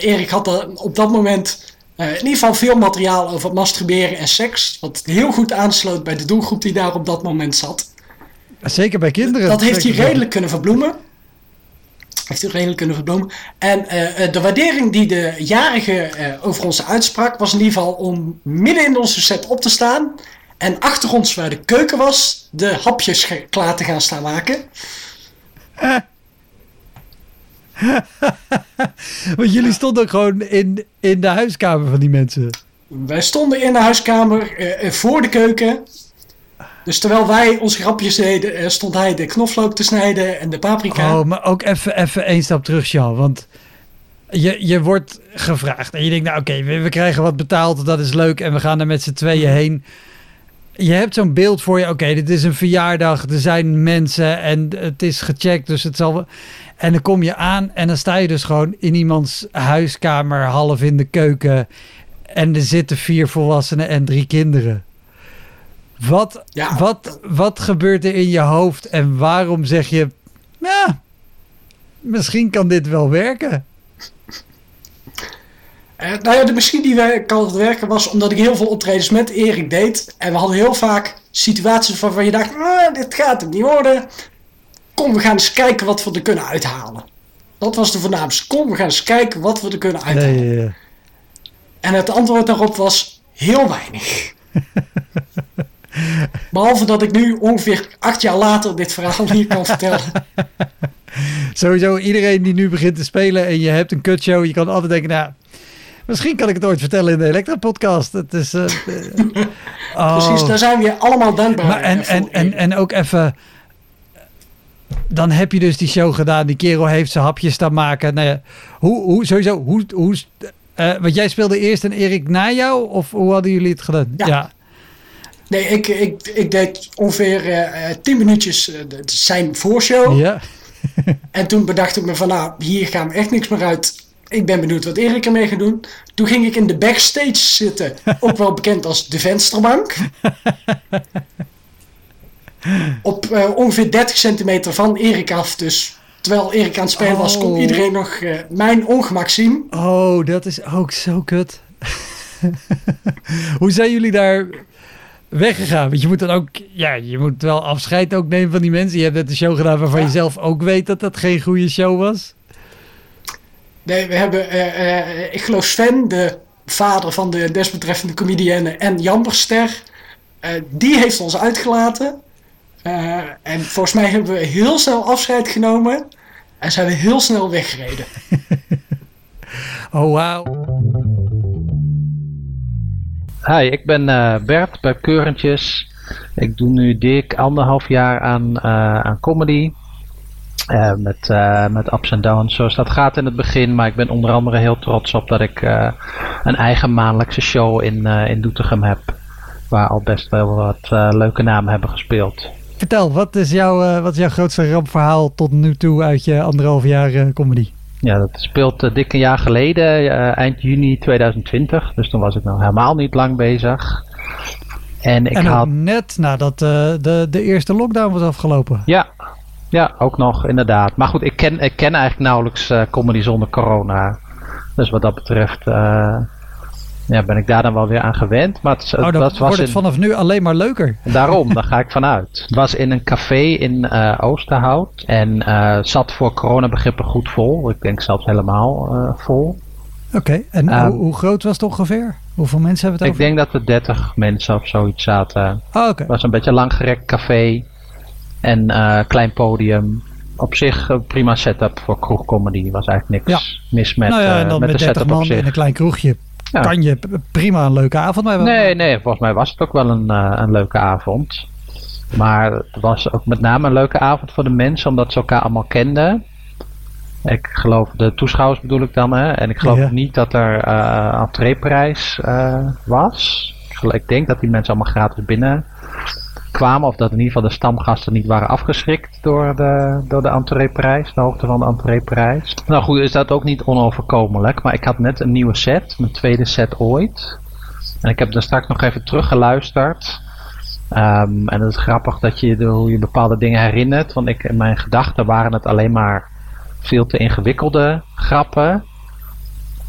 Erik had er op dat moment in ieder geval veel materiaal over masturberen en seks. Wat heel goed aansloot bij de doelgroep die daar op dat moment zat. Zeker bij kinderen. Dat heeft hij redelijk kunnen verbloemen. Heeft hij redelijk kunnen verbloemen. En de waardering die de jarige over ons uitsprak was in ieder geval om midden in onze set op te staan en achter ons, waar de keuken was, de hapjes klaar te gaan staan maken. [laughs] Want jullie stonden ook gewoon in, in de huiskamer van die mensen. Wij stonden in de huiskamer uh, voor de keuken. Dus terwijl wij onze grapjes deden, uh, stond hij de knoflook te snijden en de paprika. Oh, maar ook even, even één stap terug, Jean. Want je, je wordt gevraagd en je denkt, nou oké, we, we, krijgen wat betaald, dat is leuk. En we gaan er met z'n tweeën heen je hebt zo'n beeld voor je. Oké, dit is een verjaardag. Er zijn mensen en het is gecheckt. Dus het zal. En dan kom je aan en dan sta je dus gewoon in iemands huiskamer, half in de keuken. En er zitten vier volwassenen en drie kinderen. Wat, ja. wat, wat gebeurt er in je hoofd en waarom zeg je, ja, misschien kan dit wel werken? Uh, nou ja, de machine die kan het werken was omdat ik heel veel optredens met Erik deed. En we hadden heel vaak situaties waarvan je dacht, ah, dit gaat het niet worden. Kom, we gaan eens kijken wat we er kunnen uithalen. Dat was de voornaamste. Kom, we gaan eens kijken wat we er kunnen uithalen. Nee, ja, ja. En het antwoord daarop was heel weinig. [laughs] Behalve dat ik nu ongeveer acht jaar later dit verhaal hier kan vertellen. [laughs] Sowieso, iedereen die nu begint te spelen en je hebt een kutshow, je kan altijd denken, nou, Misschien kan ik het ooit vertellen in de Elektra-podcast. Het is... [laughs] Uh, oh. Precies, daar zijn we allemaal dankbaar maar en, en, en, en ook even... Dan heb je dus die show gedaan. Die kerel heeft zijn hapjes staan maken. Nou ja, hoe, hoe, sowieso, hoe... hoe uh, want jij speelde eerst en Erik na jou? Of hoe hadden jullie het gedaan? Ja. Nee, ik, ik, ik deed ongeveer uh, tien minuutjes zijn voorshow. Ja. en toen bedacht ik me van, nou, hier gaan we echt niks meer uit ik ben benieuwd wat Erik ermee gaat doen. Toen ging ik in de backstage zitten, [laughs] ook wel bekend als de vensterbank. Op eh, ongeveer 30 centimeter van Erik af, dus terwijl Erik aan het spelen was, kon Oh. iedereen nog eh, mijn ongemak zien. Oh, dat is ook zo kut. [laughs] Hoe zijn jullie daar weggegaan? Want je moet dan ook, ja, je moet wel afscheid ook nemen van die mensen. Je hebt net een show gedaan waarvan Ja. je zelf ook weet dat dat geen goede show was. Nee, we hebben, eh, eh, ik geloof Sven, de vader van de desbetreffende comedienne en Jamperster, eh, die heeft ons uitgelaten. Eh, en volgens mij hebben we heel snel afscheid genomen en zijn we heel snel weggereden. [laughs] Oh, wauw. Hi, ik ben eh, Bert bij Keurentjes. Ik doe nu dik anderhalf jaar aan, eh, aan comedy. Eh, met, eh, met ups en downs, zoals dat gaat in het begin. Maar ik ben onder andere heel trots op dat ik eh, een eigen maandelijkse show in, in Doetinchem heb. Waar al best wel wat leuke namen hebben gespeeld. Vertel, wat is, jouw, wat is jouw grootste rampverhaal tot nu toe uit je anderhalf jaar comedy? Ja, dat speelt dik een jaar geleden, eind juni 2020. Dus toen was ik nog helemaal niet lang bezig. En ik en had... net nadat de, de eerste lockdown was afgelopen. Ja, ja, ook nog, inderdaad. Maar goed, ik ken, ik ken eigenlijk nauwelijks uh, comedy zonder corona. Dus wat dat betreft uh, ja, ben ik daar dan wel weer aan gewend. Maar het, oh, dan dat was wordt het vanaf nu alleen maar leuker. Daarom, daar ga ik vanuit. Het was in een café in uh, Oosterhout. En zat voor coronabegrippen goed vol. Ik denk zelfs helemaal vol. Oké, okay. en um, hoe, hoe, groot was het ongeveer? Hoeveel mensen hebben het over? Ik denk dat er 30 mensen of zoiets zaten. Oh, oké. Het was een beetje een langgerekt café. En uh, klein podium. Op zich een prima setup voor kroegcomedy. Was eigenlijk niks ja. mis met, nou ja, en dan uh, met, met de 30 setup man op zich. in een klein kroegje. Ja. Kan je prima een leuke avond hebben? Nee, nee, volgens mij was het ook wel een, uh, een leuke avond. Maar het was ook met name een leuke avond voor de mensen, omdat ze elkaar allemaal kenden. Ik geloof, de toeschouwers bedoel ik dan, hè? En ik geloof ja. niet dat er uh, entreeprijs uh, was. Ik denk dat die mensen allemaal gratis binnen kwamen. Of dat in ieder geval de stamgasten niet waren afgeschrikt door de, door de entreeprijs, de hoogte van de entreeprijs. Nou goed, is dat ook niet onoverkomelijk. Maar ik had net een nieuwe set, mijn tweede set ooit. En ik heb er straks nog even teruggeluisterd. Um, en het is grappig dat je hoe je bepaalde dingen herinnert. Want ik, in mijn gedachten waren het alleen maar veel te ingewikkelde grappen.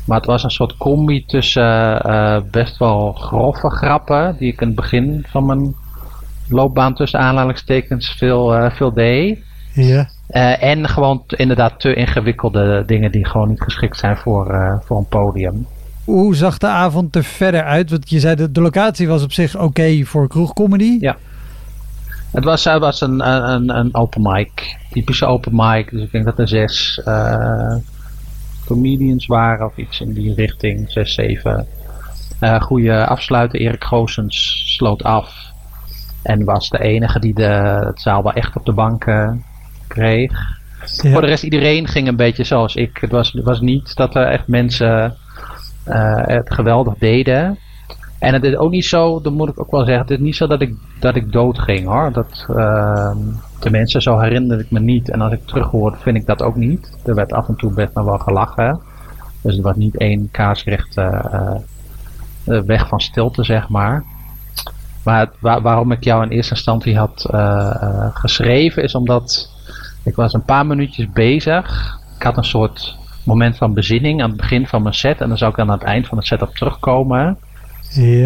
Maar het was een soort combi tussen uh, best wel grove grappen. Die ik in het begin van mijn loopbaan tussen aanhalingstekens veel, uh, veel deed. Ja. Uh, en gewoon inderdaad te ingewikkelde dingen die gewoon niet geschikt zijn voor, uh, voor een podium. Hoe zag de avond er verder uit? Want je zei dat de locatie was op zich oké okay voor kroegcomedy. Ja. Het was, het was een, een, een open mic. Typische open mic. Dus ik denk dat er zes uh, comedians waren of iets in die richting. Zes, zeven. Goede afsluiten. Erik Goossens sloot af. En was de enige die de, het zaal wel echt op de banken kreeg. Ja. Voor de rest, iedereen ging een beetje zoals ik. Het was, was niet dat er echt mensen uh, het geweldig deden. En het is ook niet zo, dat moet ik ook wel zeggen, het is niet zo dat ik, dat ik dood ging hoor. Dat, uh, tenminste, zo herinner ik me niet. En als ik terughoor, vind ik dat ook niet. Er werd af en toe best nog wel gelachen. Dus het was niet één kaarsrechte uh, weg van stilte, zeg maar. Maar waar, waarom ik jou in eerste instantie had uh, geschreven is omdat ik was een paar minuutjes bezig. Ik had een soort moment van bezinning aan het begin van mijn set. En dan zou ik dan aan het eind van de set op terugkomen.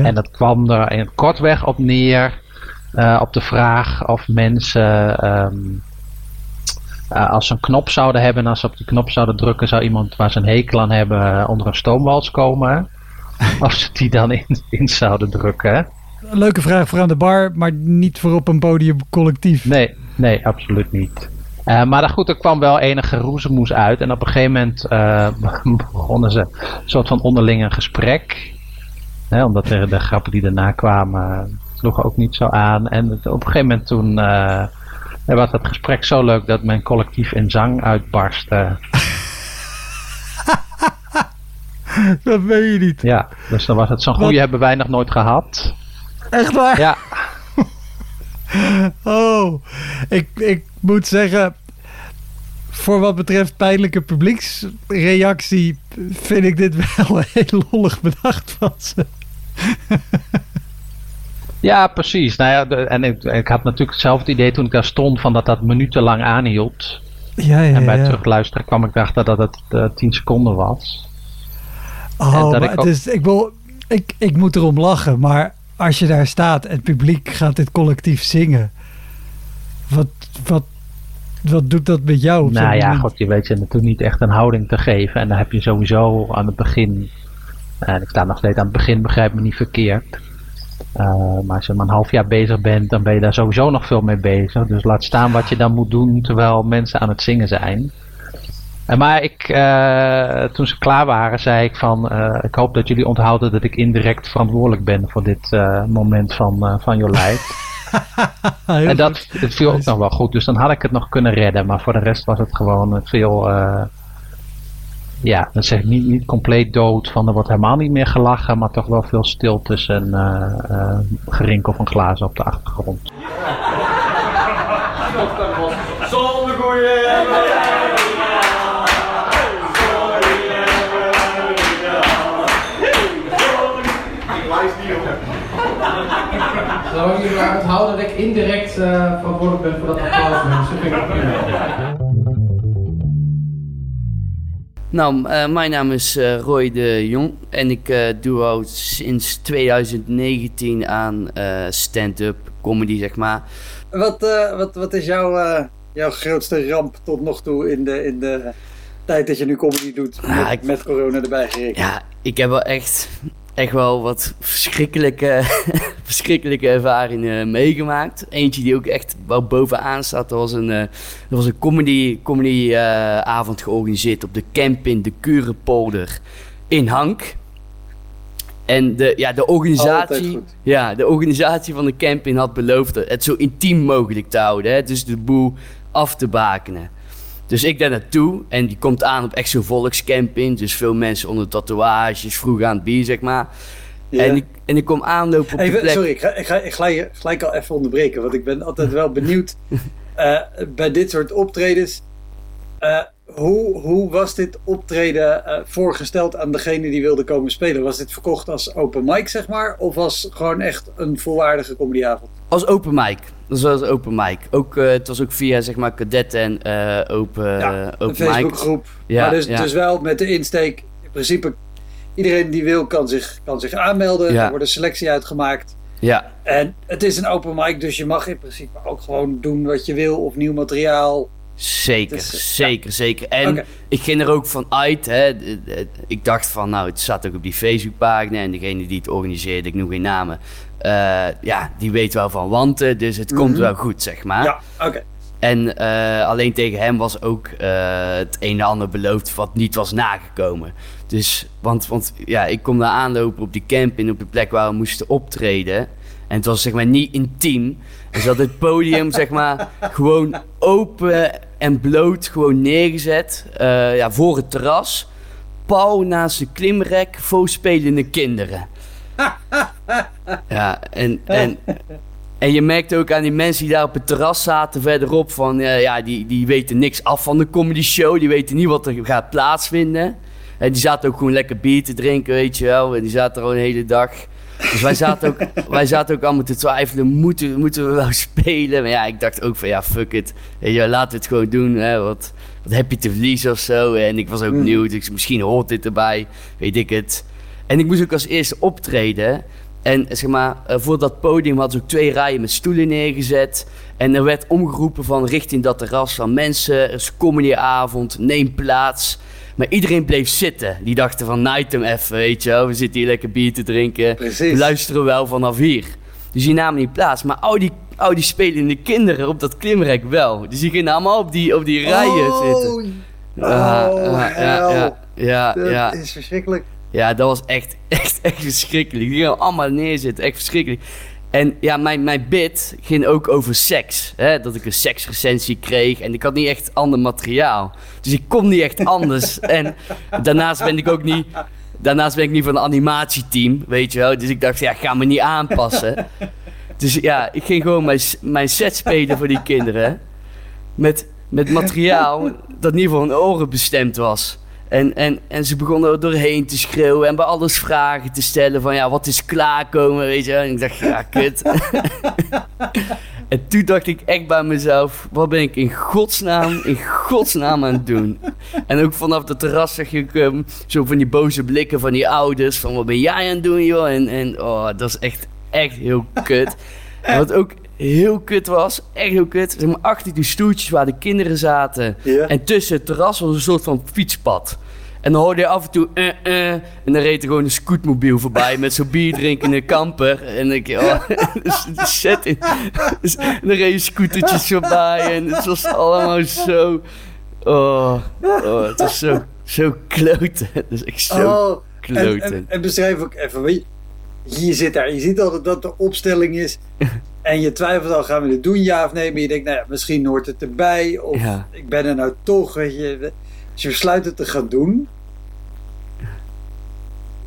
En dat kwam er in kortweg op neer. Uh, op de vraag of mensen... Um, als ze een knop zouden hebben en als ze op die knop zouden drukken... zou iemand waar ze een hekel aan hebben onder een stoomwals komen. [laughs] of ze die dan in, in zouden drukken. Een leuke vraag voor aan de bar, maar niet voor op een podium collectief. Nee, nee, absoluut niet. Uh, maar goed, er kwam wel enige roezemoes uit. En op een gegeven moment uh, [laughs] begonnen ze een soort van onderling een gesprek. Hè, omdat de grappen die daarna kwamen sloegen ook niet zo aan. En het, op een gegeven moment toen uh, was het gesprek zo leuk dat mijn collectief in zang uitbarstte. [laughs] dat weet je niet. Ja, dus dan was het zo'n goede hebben wij nog nooit gehad. Echt waar? Ja. [laughs] oh, ik, ik moet zeggen, voor wat betreft pijnlijke publieksreactie vind ik dit wel [laughs] heel lollig bedacht van ze. [laughs] Ja, precies. Nou ja, en ik, ik, had natuurlijk hetzelfde idee toen ik daar stond van dat dat minutenlang aanhield. Ja, ja, en bij ja. terugluisteren kwam ik erachter dat het uh, 10 seconden was. Oh, maar ik, ook... dus, ik, wil, ik, ik moet erom lachen, maar als je daar staat en het publiek gaat dit collectief zingen, wat, wat, wat doet dat met jou? nou ja, god, je weet je natuurlijk niet echt een houding te geven. En dan heb je sowieso aan het begin, en ik sta nog steeds aan het begin, begrijp me niet verkeerd. Uh, maar als je maar een half jaar bezig bent, dan ben je daar sowieso nog veel mee bezig. Dus laat staan wat je dan moet doen terwijl mensen aan het zingen zijn. En maar ik, uh, toen ze klaar waren, zei ik van, uh, ik hoop dat jullie onthouden dat ik indirect verantwoordelijk ben voor dit moment van, van Jolijt. [laughs] en dat het viel ook nog wel goed, dus dan had ik het nog kunnen redden. Maar voor de rest was het gewoon veel, ja, dan zeg ik niet, niet compleet dood van er wordt helemaal niet meer gelachen, maar toch wel veel stiltes en uh, gerinkel van glazen op de achtergrond. Zonder goeie. Zolang jullie maar onthouden dat ik indirect uh, verantwoordelijk ben voor dat applaus, mensen. Vind ik prima. Nou, uh, mijn naam is uh, Roy de Jong en ik uh, doe al sinds 2019 aan stand-up comedy, zeg maar. Wat, wat, wat is jouw, jouw grootste ramp tot nog toe in de, in de tijd dat je nu comedy doet, met, Ah, ik, met corona erbij gerekend? Ja, ik heb wel echt, echt wel wat verschrikkelijke, [laughs] verschrikkelijke ervaringen meegemaakt. Eentje die ook echt wel bovenaan staat, dat was een, uh, dat was een comedy, comedy uh, avond georganiseerd op de camping De Kurenpolder in Hank. En de, ja, de, organisatie, ja, de organisatie van de camping had beloofd het zo intiem mogelijk te houden. Hè? Dus de boel af te bakenen. Dus ik daar naartoe en die komt aan op echt zo'n volkscamping. Dus veel mensen onder tatoeages, vroeg aan het bier, zeg maar. Ja. En, ik, en ik kom aanlopen op even, de plek. Sorry, ik ga, ik, ga, ik ga je gelijk al even onderbreken. Want ik ben altijd wel [laughs] benieuwd uh, bij dit soort optredens. Uh, hoe, hoe was dit optreden uh, voorgesteld aan degene die wilde komen spelen? Was dit verkocht als open mic, zeg maar? Of was gewoon echt een volwaardige comedyavond? Als open mic. Dat was open mic. Ook, uh, het was ook via zeg maar cadetten en uh, open, ja, open een Facebookgroep. Ja, maar dus, ja. dus wel met de insteek, in principe, iedereen die wil kan zich, kan zich aanmelden. Ja. Er wordt een selectie uitgemaakt. Ja. En het is een open mic, dus je mag in principe ook gewoon doen wat je wil of nieuw materiaal. Zeker, dus, zeker, ja. zeker. En okay. ik ging er ook van uit. Hè. Ik dacht van, nou, het staat ook op die Facebookpagina. En degene die het organiseerde, ik noem geen namen. Uh, ja, die weet wel van wanten. Dus het mm -hmm. komt wel goed, zeg maar. Ja, oké. Okay. En uh, alleen tegen hem was ook uh, het een en ander beloofd wat niet was nagekomen. Dus, want, want ja, ik kom daar aanlopen op die camping, op de plek waar we moesten optreden. En het was zeg maar niet intiem. Dus dat het [laughs] podium zeg maar gewoon open en bloot gewoon neergezet. Ja, voor het terras. Paul naast de klimrek, spelende kinderen. [laughs] ja, en, en, en je merkt ook aan die mensen die daar op het terras zaten verderop van... Uh, ja, die, die weten niks af van de comedy show. Die weten niet wat er gaat plaatsvinden. En die zaten ook gewoon lekker bier te drinken, weet je wel. En die zaten er al een hele dag. Dus wij zaten ook, [laughs] wij zaten ook allemaal te twijfelen, moeten, moeten we wel [laughs] spelen? Maar ja, ik dacht ook van ja, fuck it. Ja, laten we het gewoon doen. Hè. Wat, wat heb je te verliezen of zo? En ik was ook mm. nieuw, dus misschien hoort dit erbij, weet ik het. En ik moest ook als eerste optreden. En zeg maar, voor dat podium hadden ze ook twee rijen met stoelen neergezet. En er werd omgeroepen van richting dat terras van mensen, er is comedyavond, neem plaats. Maar iedereen bleef zitten. Die dachten van, night hem even, weet je wel. We zitten hier lekker bier te drinken. Precies. We luisteren wel vanaf hier. Dus die namen niet plaats. Maar al die, al die spelende kinderen op dat klimrek wel. Dus die gingen allemaal op die, op die rijen oh. zitten. Oh, ja, ja, ja, ja, dat ja. is verschrikkelijk. Ja, dat was echt, [laughs] echt, echt verschrikkelijk. Die gingen allemaal neerzitten. Echt verschrikkelijk. En ja, mijn, mijn bid ging ook over seks. Hè? Dat ik een seksrecensie kreeg. En ik had niet echt ander materiaal. Dus ik kon niet echt anders. [laughs] en daarnaast ben ik ook niet... Daarnaast ben ik niet van een animatieteam, weet je wel. Dus ik dacht, ja, ik ga me niet aanpassen. dus ja, ik ging gewoon mijn, mijn set spelen voor die kinderen. Met, met materiaal dat niet voor hun oren bestemd was. En, en, en ze begonnen er doorheen te schreeuwen en bij alles vragen te stellen van ja, wat is klaarkomen, weet je. En ik dacht, ja, kut. [laughs] en toen dacht ik echt bij mezelf, wat ben ik in godsnaam, in godsnaam aan het doen? En ook vanaf het terras zag ik um, zo van die boze blikken van die ouders, van wat ben jij aan het doen, joh? En, en oh, dat is echt, echt heel kut. En wat ook heel kut was. Echt heel kut. Zeg maar, achter die stoeltjes waar de kinderen zaten. En tussen het terras was een soort van fietspad. En dan hoorde je af en toe... eh, eh, en dan reed er gewoon een scootmobiel voorbij... met zo'n bierdrinkende kamper. En je... Oh, [laughs] dus de setting. Dus, en dan reed je scootertjes voorbij. En het was allemaal zo... Oh, oh het was zo, zo kloten. Het is echt zo Oh, en, kloten. en, en beschrijf ook even, je, je zit daar, je ziet altijd dat de opstelling is. En je twijfelt al, gaan we dit doen, ja of nee? Maar je denkt, nou ja, misschien hoort het erbij. Of Ja. ik ben er nou toch, weet je. Als je besluit het te gaan doen.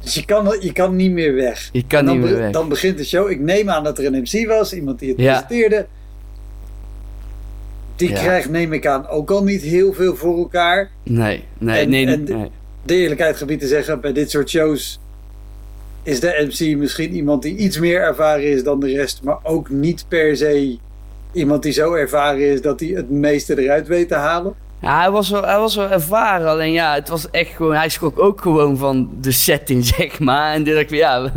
Dus je kan, je kan niet meer weg. Je kan dan, niet meer weg. Dan begint de show. Ik neem aan dat er een MC was, iemand die het Ja. presenteerde. Die Ja. krijgt, neem ik aan, ook al niet heel veel voor elkaar. Nee, nee, En- nee, en- nee. de eerlijkheid gebied te zeggen, bij dit soort shows is de MC misschien iemand die iets meer ervaren is dan de rest, maar ook niet per se iemand die zo ervaren is dat hij het meeste eruit weet te halen. Ja, hij was, wel, hij was wel ervaren, alleen ja, het was echt gewoon, hij schrok ook gewoon van de setting, [laughs] zeg maar. En toen dacht ik, ja,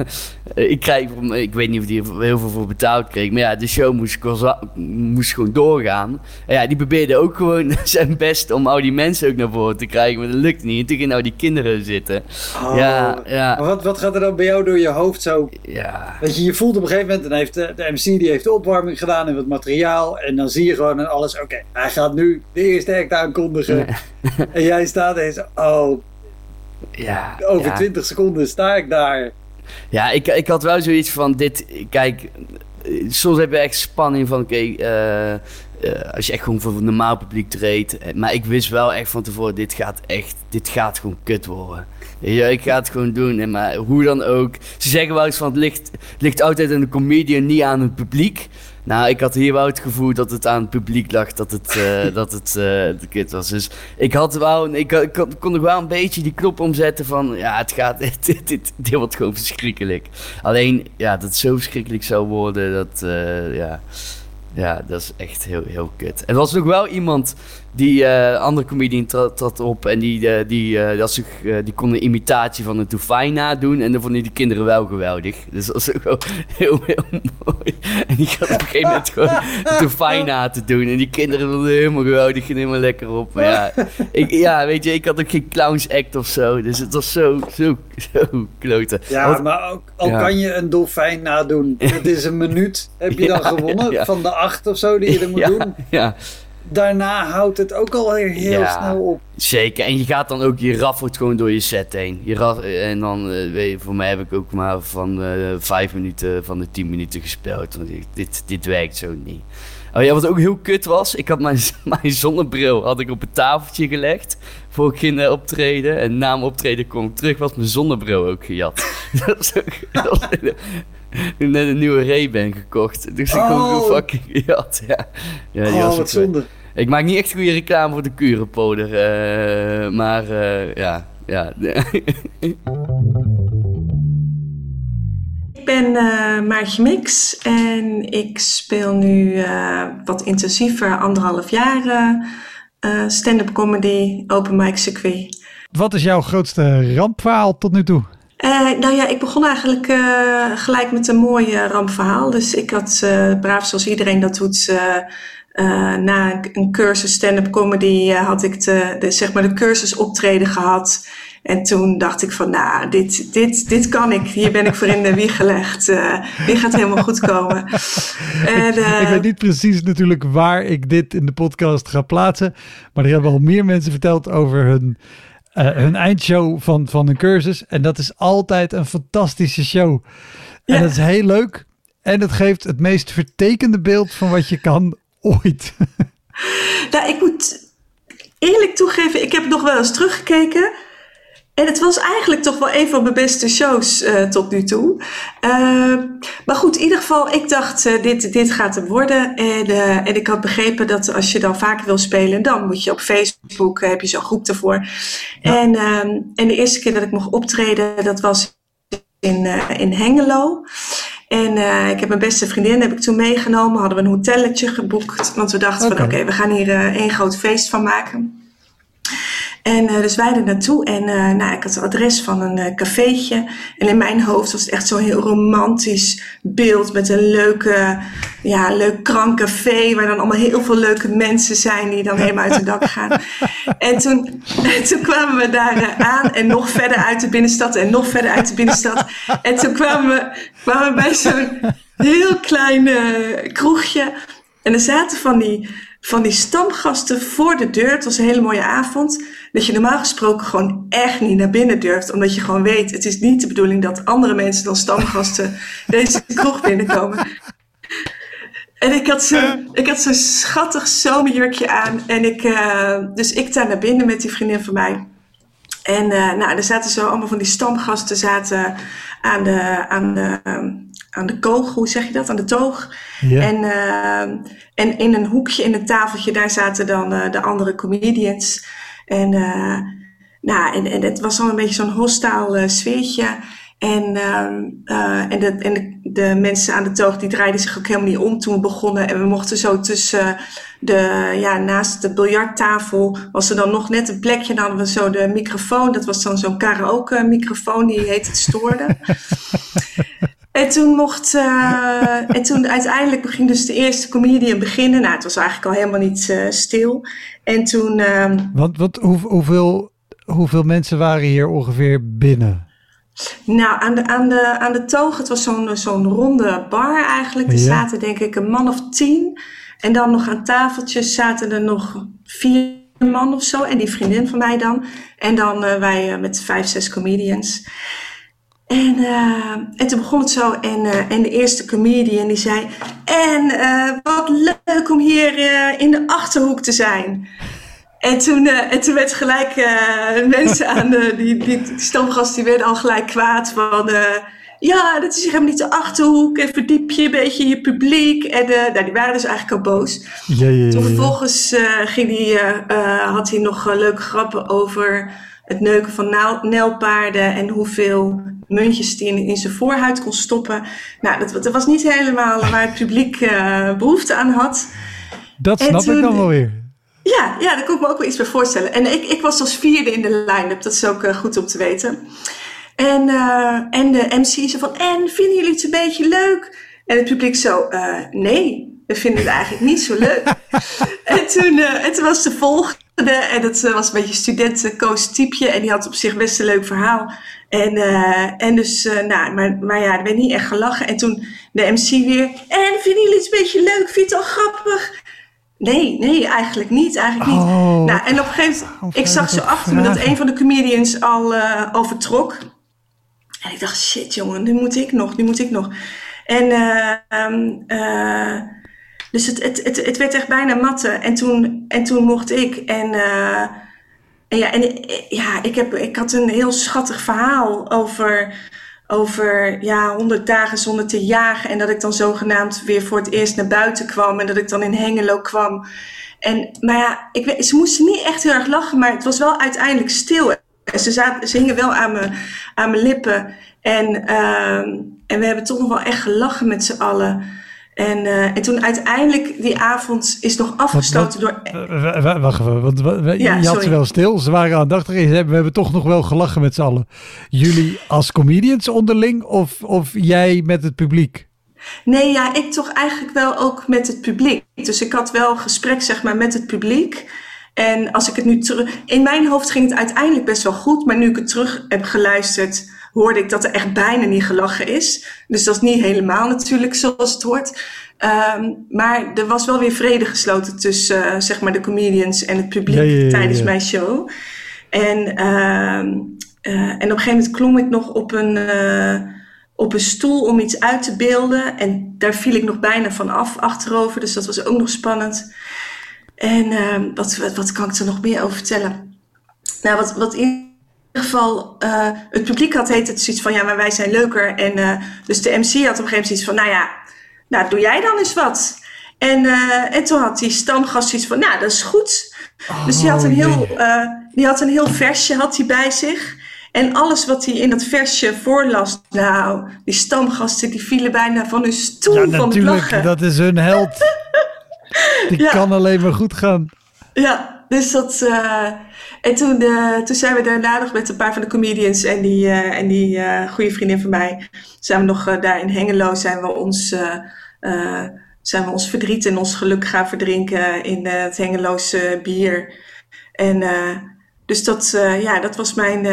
ik krijg, ik weet niet of hij er heel veel voor betaald kreeg, maar ja, de show moest, moest gewoon doorgaan. En ja, die probeerde ook gewoon [laughs] zijn best om al die mensen ook naar voren te krijgen, maar dat lukt niet. En toen gingen nou die kinderen zitten. Oh. Ja, ja, Maar wat, wat gaat er dan bij jou door je hoofd zo? ja. Weet je, je voelt op een gegeven moment, dan heeft de, de MC die heeft de opwarming gedaan en wat materiaal. En dan zie je gewoon aan alles, oké, hij gaat nu de eerste act aankondigen. en jij staat en zegt, oh, Ja, over ja. 20 seconden sta ik daar. Ja, ik, ik had wel zoiets van dit. Kijk, soms heb je echt spanning van oké, eh, eh, als je echt gewoon voor normaal publiek treedt. Eh, Maar ik wist wel echt van tevoren, dit gaat echt, dit gaat gewoon kut worden. Je, ik ga het gewoon doen. En maar hoe dan ook. Ze zeggen wel eens van het ligt, het ligt altijd aan de comedian, niet aan het publiek. Nou, ik had hier wel het gevoel dat het aan het publiek lag dat het, eh, [laughs] dat het eh, de kut was. Dus ik had wel, ik, ik kon, kon nog wel een beetje die knop omzetten van, ja, het gaat, [laughs] dit, dit, dit, dit wordt gewoon verschrikkelijk. Alleen, ja, dat het zo verschrikkelijk zou worden, dat, eh, ja, ja, dat is echt heel, heel kut. En er was nog wel iemand, die eh, andere comedian trad, trad op en die, eh, die, eh, dat eh, die kon een imitatie van een Toufai nadoen. En dan vonden die kinderen wel geweldig. Dus dat was ook wel heel, heel mooi. En die gaat op een gegeven moment gewoon Toufai na te doen. En die kinderen vonden helemaal geweldig, gingen helemaal lekker op. Maar ja, ik, ja, weet je, ik had ook geen clowns act of zo. Dus het was zo, zo, zo kloten. Ja, Wat- maar ook, al Ja. kan je een dolfijn nadoen. Het is een minuut. Heb je dan [laughs] gewonnen ja. van de acht of zo die je er moet doen? ja. Daarna houdt het ook al heel, Ja. snel op. Zeker, en je gaat dan ook, je raffelt gewoon door je set heen. Je raf, en dan, eh, weet je, voor mij heb ik ook maar van eh, vijf minuten van de tien minuten gespeeld. Want ik- dit, dit werkt zo niet. Oh ja, wat ook heel kut was, ik had mijn, [laughs] mijn zonnebril had ik op het tafeltje gelegd voor ik ging eh, optreden. En na mijn optreden kwam ik terug, was mijn zonnebril ook gejat. [laughs] dat was ook, dat was [laughs] toen ik net een nieuwe Ray-Ban gekocht. Dus ik Oh. gewoon fucking gejat, ja. ja die oh, was wat zonde. Ik maak niet echt goede reclame voor de kurenpoder, eh, maar eh, ja, ja. Ik ben eh Maartje Mix en ik speel nu eh, wat intensiever anderhalf jaar stand-up comedy, open mic circuit. Wat is jouw grootste rampverhaal tot nu toe? Eh, nou ja, ik begon eigenlijk eh, gelijk met een mooi rampverhaal. Dus ik had eh, braaf zoals iedereen dat doet. Eh, na een, cursus stand-up comedy eh, had ik de, de, zeg maar de cursus optreden gehad. En toen dacht ik van, nou, dit, dit, dit kan ik. Hier ben ik voor in de wieg gelegd. Eh dit gaat helemaal goed komen. [laughs] En, eh, Ik weet niet precies natuurlijk waar ik dit in de podcast ga plaatsen. Maar er hebben al meer mensen verteld over hun, hun eindshow van, van een cursus. En dat is altijd een fantastische show. En Ja. dat is heel leuk. En het geeft het meest vertekende beeld van wat je kan ooit. [laughs] Nou, ik moet eerlijk toegeven, ik heb nog wel eens teruggekeken. En het was eigenlijk toch wel een van mijn beste shows uh, tot nu toe. Uh, maar goed, in ieder geval, ik dacht, uh, dit, dit gaat hem worden. En, en ik had begrepen dat als je dan vaker wil spelen, dan moet je op Facebook, heb je zo'n groep ervoor. Ja. En, ehm, en de eerste keer dat ik mocht optreden, dat was in, in Hengelo. En uh, ik heb mijn beste vriendin heb ik toen meegenomen. Hadden we een hotelletje geboekt. Want we dachten okay. van oké, okay, we gaan hier uh, één groot feest van maken. En uh, dus wij er naartoe. En nou, ik had het adres van een cafeetje. En in mijn hoofd was het echt zo'n heel romantisch beeld. Met een leuke, ja, leuk krank café. Waar dan allemaal heel veel leuke mensen zijn. Die dan helemaal uit het dak gaan. [laughs] en toen, [laughs] toen kwamen we daar aan. En nog verder uit de binnenstad. En nog verder uit de binnenstad. En toen kwamen we, kwamen we bij zo'n heel klein uh, kroegje. En er zaten van die, van die stamgasten voor de deur. Het was een hele mooie avond. Dat je normaal gesproken gewoon echt niet naar binnen durft. Omdat je gewoon weet, het is niet de bedoeling dat andere mensen dan stamgasten [laughs] deze kroeg binnenkomen. En ik had zo'n ik had zo'n schattig zomerjurkje aan. En ik, uh, dus ik daar naar binnen met die vriendin van mij. En uh, nou, er zaten zo allemaal van die stamgasten zaten aan de, aan de, um, aan de koog, hoe zeg je dat? Aan de toog. En, uh, en in een hoekje in een tafeltje, daar zaten dan uh, de andere comedians. En, uh, nou, en, en het was al een beetje zo'n hostaal sfeertje. En, en, de, en de, de, mensen aan de toog die draaiden zich ook helemaal niet om toen we begonnen. En we mochten zo tussen de, ja, naast de biljarttafel was er dan nog net een plekje. Dan hadden we zo de microfoon. Dat was dan zo'n karaoke microfoon, die heet het stoorde. [laughs] En toen mocht, uh, en toen uiteindelijk ging dus de eerste comedian beginnen. Nou, het was eigenlijk al helemaal niet uh, stil. En toen. Uh, wat, wat, hoe, hoeveel, hoeveel mensen waren hier ongeveer binnen? Nou, aan de, aan de, aan de toog, het was zo'n zo'n ronde bar eigenlijk. Er ja. zaten denk ik een man of tien. En dan nog aan tafeltjes zaten er nog vier man of zo. En die vriendin van mij dan. En dan uh, wij met vijf, zes comedians. En, uh, en toen begon het zo en, uh, en de eerste comedian die zei... En uh, wat leuk om hier in de Achterhoek te zijn. En toen, en toen werd gelijk mensen aan de... Die, die, die stamgast die werden al gelijk kwaad van... ja, dat is helemaal niet de Achterhoek. En verdiep je een beetje je publiek. En nou, die waren dus eigenlijk al boos. Ja, ja, ja, toen vervolgens ging die, had hij nog leuke grappen over het neuken van nelpaarden en hoeveel muntjes die in, in zijn voorhuid kon stoppen. Nou, dat, dat was niet helemaal waar het publiek uh, behoefte aan had. Dat snap toen, ik dan wel weer. Ja, ja, daar kon ik me ook wel iets bij voorstellen. En ik, ik was als vierde in de line-up, dat is ook uh, goed om te weten. En, uh, en de MC zei van, en vinden jullie het een beetje leuk? En het publiek zo, nee, we vinden het eigenlijk niet zo leuk. [laughs] en, toen, en toen was de volgende en dat was een beetje studenten Koos. En die had op zich best een leuk verhaal. En, uh, en dus, uh, nou, maar, maar ja, er werd niet echt gelachen. En toen de MC weer. En vinden jullie het een beetje leuk? Vind je het al grappig? Nee, nee, eigenlijk niet. Eigenlijk niet. Oh, nou, en op een gegeven moment, ik zag zo achter me dat een van de comedians al, uh, al vertrok. En ik dacht, shit jongen, nu moet ik nog, nu moet ik nog. En um, dus het, het, het, het werd echt bijna matten. En toen, en toen mocht ik. En, ja, en ja, ik, heb, ik had een heel schattig verhaal over, over ja, 100 dagen zonder te jagen. En dat ik dan zogenaamd weer voor het eerst naar buiten kwam. En dat ik dan in Hengelo kwam. En, maar ja, ik, ze moesten niet echt heel erg lachen, maar het was wel uiteindelijk stil. En ze, zaten, ze hingen wel aan mijn, aan mijn lippen. En, uh, en we hebben toch nog wel echt gelachen met z'n allen. En, uh, en toen uiteindelijk die avond is nog wat, wat, door... Wacht even, want ja, je had ze wel stil. Ze waren aandachtig en we hebben toch nog wel gelachen met z'n allen. Jullie als comedians onderling of, of jij met het publiek? Nee, ja, ik toch eigenlijk wel ook met het publiek. Dus ik had wel gesprek zeg maar met het publiek. En als ik het nu terug... In mijn hoofd ging het uiteindelijk best wel goed. Maar nu ik het terug heb geluisterd hoorde ik dat er echt bijna niet gelachen is. Dus dat is niet helemaal natuurlijk zoals het hoort. Um, maar er was wel weer vrede gesloten tussen uh, zeg maar de comedians en het publiek ja, ja, ja, tijdens mijn show. En, uh, uh, en op een gegeven moment klom ik nog op een, uh, op een stoel om iets uit te beelden. En daar viel ik nog bijna van af achterover. Dus dat was ook nog spannend. En ehm, wat, wat, wat kan ik er nog meer over vertellen? Nou, wat, wat geval, uh, het publiek had heet het zoiets van, ja, maar wij zijn leuker. En uh, dus de MC had op een gegeven moment zoiets van, nou ja, nou doe jij dan eens wat. En, uh, en toen had die stamgast zoiets van, nou dat is goed. Oh, dus die had, een heel, die had een heel versje had hij bij zich. En alles wat hij in dat versje voorlas, nou, die stamgasten die vielen bijna van hun stoel ja, van het lachen. natuurlijk, dat is hun held. [laughs] Die ja. kan alleen maar goed gaan. Ja, dus dat. Uh, en toen, uh, toen zijn we daarna nog met een paar van de comedians en die, uh, en die goede vriendin van mij. Zijn we nog daar in Hengelo, zijn we ons, zijn we ons verdriet en ons geluk gaan verdrinken in het Hengeloze bier. En dus dat, ja, dat was mijn,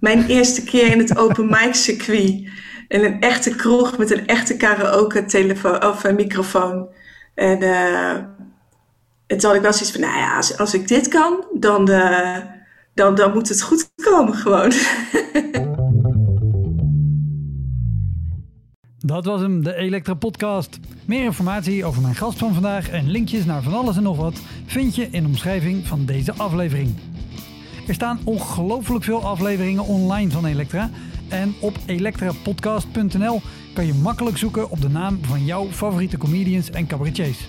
mijn eerste keer in het open [laughs] mic circuit. In een echte kroeg met een echte karaoke telefoon of microfoon. En en toen had ik wel zoiets van, nou ja, als, ik dit kan, dan, uh, dan, dan moet het goed komen gewoon. [laughs] Dat was hem, de Elektra Podcast. Meer informatie over mijn gast van vandaag en linkjes naar van alles en nog wat vind je in de omschrijving van deze aflevering. Er staan ongelooflijk veel afleveringen online van Elektra. En op elektrapodcast.nl kan je makkelijk zoeken op de naam van jouw favoriete comedians en cabaretiers.